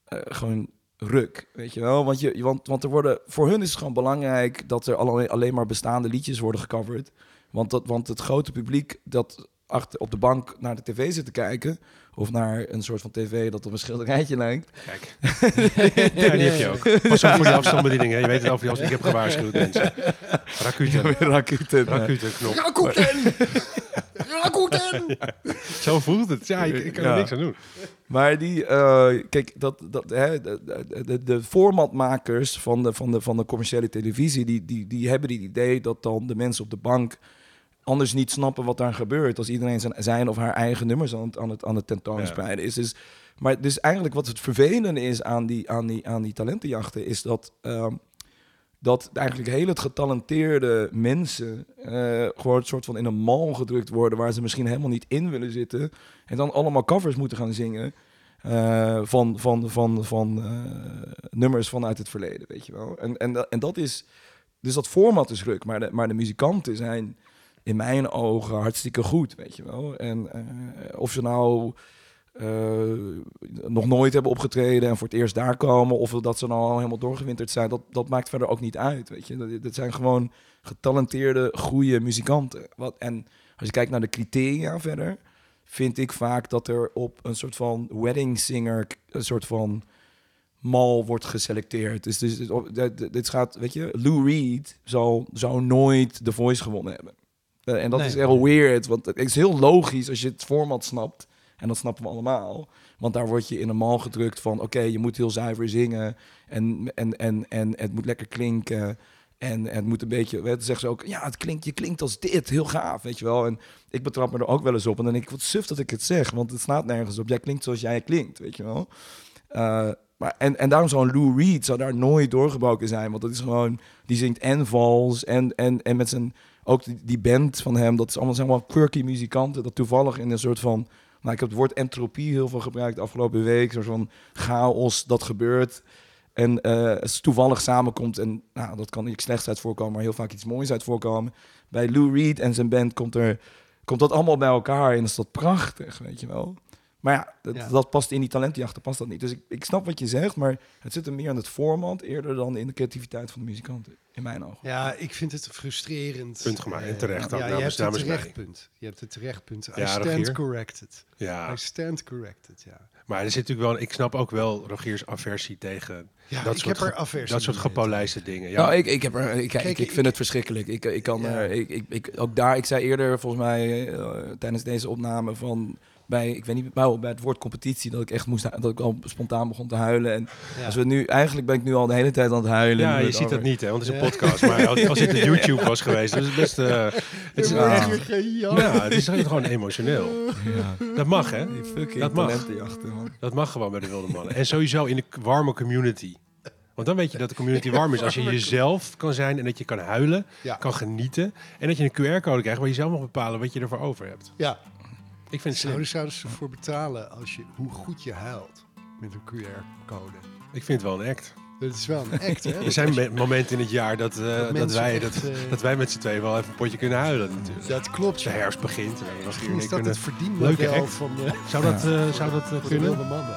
eh, gewoon ruk. Weet je wel? Want, je, want, want er worden, voor hun is het gewoon belangrijk dat er alleen, alleen maar bestaande liedjes worden gecoverd. Want, dat, want het grote publiek dat achter op de bank naar de tv zit te kijken. Of naar een soort van tv dat op een schilderijtje lijkt. Kijk. [laughs] ja, die heb je ook. [laughs] Pas op voor die afstandsbediening. Hè. Je weet het die afstand. Ik heb gewaarschuwd, mensen. Rakuten. [laughs] Rakuten. Rakuten knop. Rakuten! Rakuten! Zo voelt het. Ja, ik, ik kan er Ja. niks aan doen. Maar die, eh, kijk, dat, dat, hè, de, de, de, de formatmakers van de, van, de, van de commerciële televisie, die, die, die hebben het idee dat dan de mensen op de bank anders niet snappen wat daar gebeurt. Als iedereen zijn, zijn of haar eigen nummers aan het, aan het, aan het tentoonspreiden is. Dus, maar dus eigenlijk wat het vervelende is aan die, aan die, aan die talentenjachten, is dat, ehm, dat eigenlijk hele getalenteerde mensen eh, gewoon een soort van in een mal gedrukt worden waar ze misschien helemaal niet in willen zitten. En dan allemaal covers moeten gaan zingen eh, van, van, van, van eh, nummers vanuit het verleden, weet je wel. En, en, dat- en dat is, dus dat format is ruk, maar de, maar de muzikanten zijn in mijn ogen hartstikke goed, weet je wel. En eh, of ze nou eh, nog nooit hebben opgetreden en voor het eerst daar komen, of dat ze nou al helemaal doorgewinterd zijn, dat, dat maakt verder ook niet uit, weet je. Dat, zijn gewoon getalenteerde, goede muzikanten. Wat, en als je kijkt naar de criteria verder, vind ik vaak dat er op een soort van wedding singer, een soort van mal wordt geselecteerd. Dus, dus, dit gaat, weet je, Lou Reed zou, zou nooit The Voice gewonnen hebben. Eh, en dat Nee. is heel weird, want het is heel logisch als je het format snapt. En dat snappen we allemaal. Want daar word je in een mal gedrukt van... oké, je moet heel zuiver zingen en, en, en, en het moet lekker klinken... En het moet een beetje, weet, zeggen ze ook, ja, het klinkt, je klinkt als dit, heel gaaf, weet je wel. En ik betrap me er ook wel eens op. En dan denk ik, wat suf dat ik het zeg, want het staat nergens op. Jij klinkt zoals jij klinkt, weet je wel. Eh, maar en, en daarom zou Lou Reed zou daar nooit doorgebroken zijn. Want dat is gewoon, die zingt en vals en, en, en met zijn, ook die, band van hem, dat is allemaal, zijn allemaal quirky muzikanten. Dat toevallig in een soort van, nou ik heb het woord entropie heel veel gebruikt de afgelopen week. Soort van chaos dat gebeurt. En eh, het toevallig samenkomt. En nou, dat kan niet slechts uit voorkomen, maar heel vaak iets moois uit voorkomen. Bij Lou Reed en zijn band komt, er, komt dat allemaal bij elkaar. En is dat prachtig, weet je wel. Maar ja, dat, Ja. dat past in die talentjachten, past dat niet. Dus ik, ik snap wat je zegt, maar het zit er meer aan het format eerder dan in de creativiteit van de muzikanten, in mijn ogen. Ja, ik vind het frustrerend. Punt gemaakt. En terecht Ja, je namens- hebt het namens mij. terecht punt. Je hebt het terecht punt. I Ja, stand Rogier? corrected. Ja, I stand corrected, ja. maar er zit natuurlijk wel... Ik snap ook wel Rogiers aversie tegen Ja, dat ik soort, heb er aversie dat soort gepolijste dingen. Ja, Nou, ik, ik, heb er, ik, kijk, ik ik- vind het verschrikkelijk. Ik, ik kan Ja. er, ik, ik, ik, ook daar, ik zei eerder volgens mij eh, tijdens deze opname van bij, ik weet niet, bij het woord competitie dat ik echt moest, dat ik al spontaan begon te huilen. En Ja. als we nu, eigenlijk ben ik nu al de hele tijd aan het huilen. ja je het ziet over- dat niet, hè, want het is een Ja. podcast. Maar als, als dit [laughs] een YouTube was geweest, dan is het best... eh, het is Ja. gejammer. Ja, het is gewoon emotioneel. Ja. Dat mag, hè? Dat mag. man. Dat mag gewoon bij de wilde mannen. En sowieso in een k- warme community. Want dan weet je dat de community [laughs] warm is als je jezelf kan zijn en dat je kan huilen, Ja. kan genieten. En dat je een QR-code krijgt waar je zelf mag bepalen wat je ervoor over hebt. Ja, ik vind Zouden, zouden ze ervoor betalen als je, hoe goed je huilt met een QR-code? Ik vind het wel een act. Dat is wel een act, hè? [laughs] Er zijn momenten in het jaar dat, uh, dat, wij, dat, eh, dat wij met z'n tweeën wel even een potje kunnen huilen. Natuurlijk. Dat klopt. De herfst begint. Misschien is dat kunnen... het verdienmodel van... Eh, [laughs] zou dat, zou dat kunnen? De wilde mannen.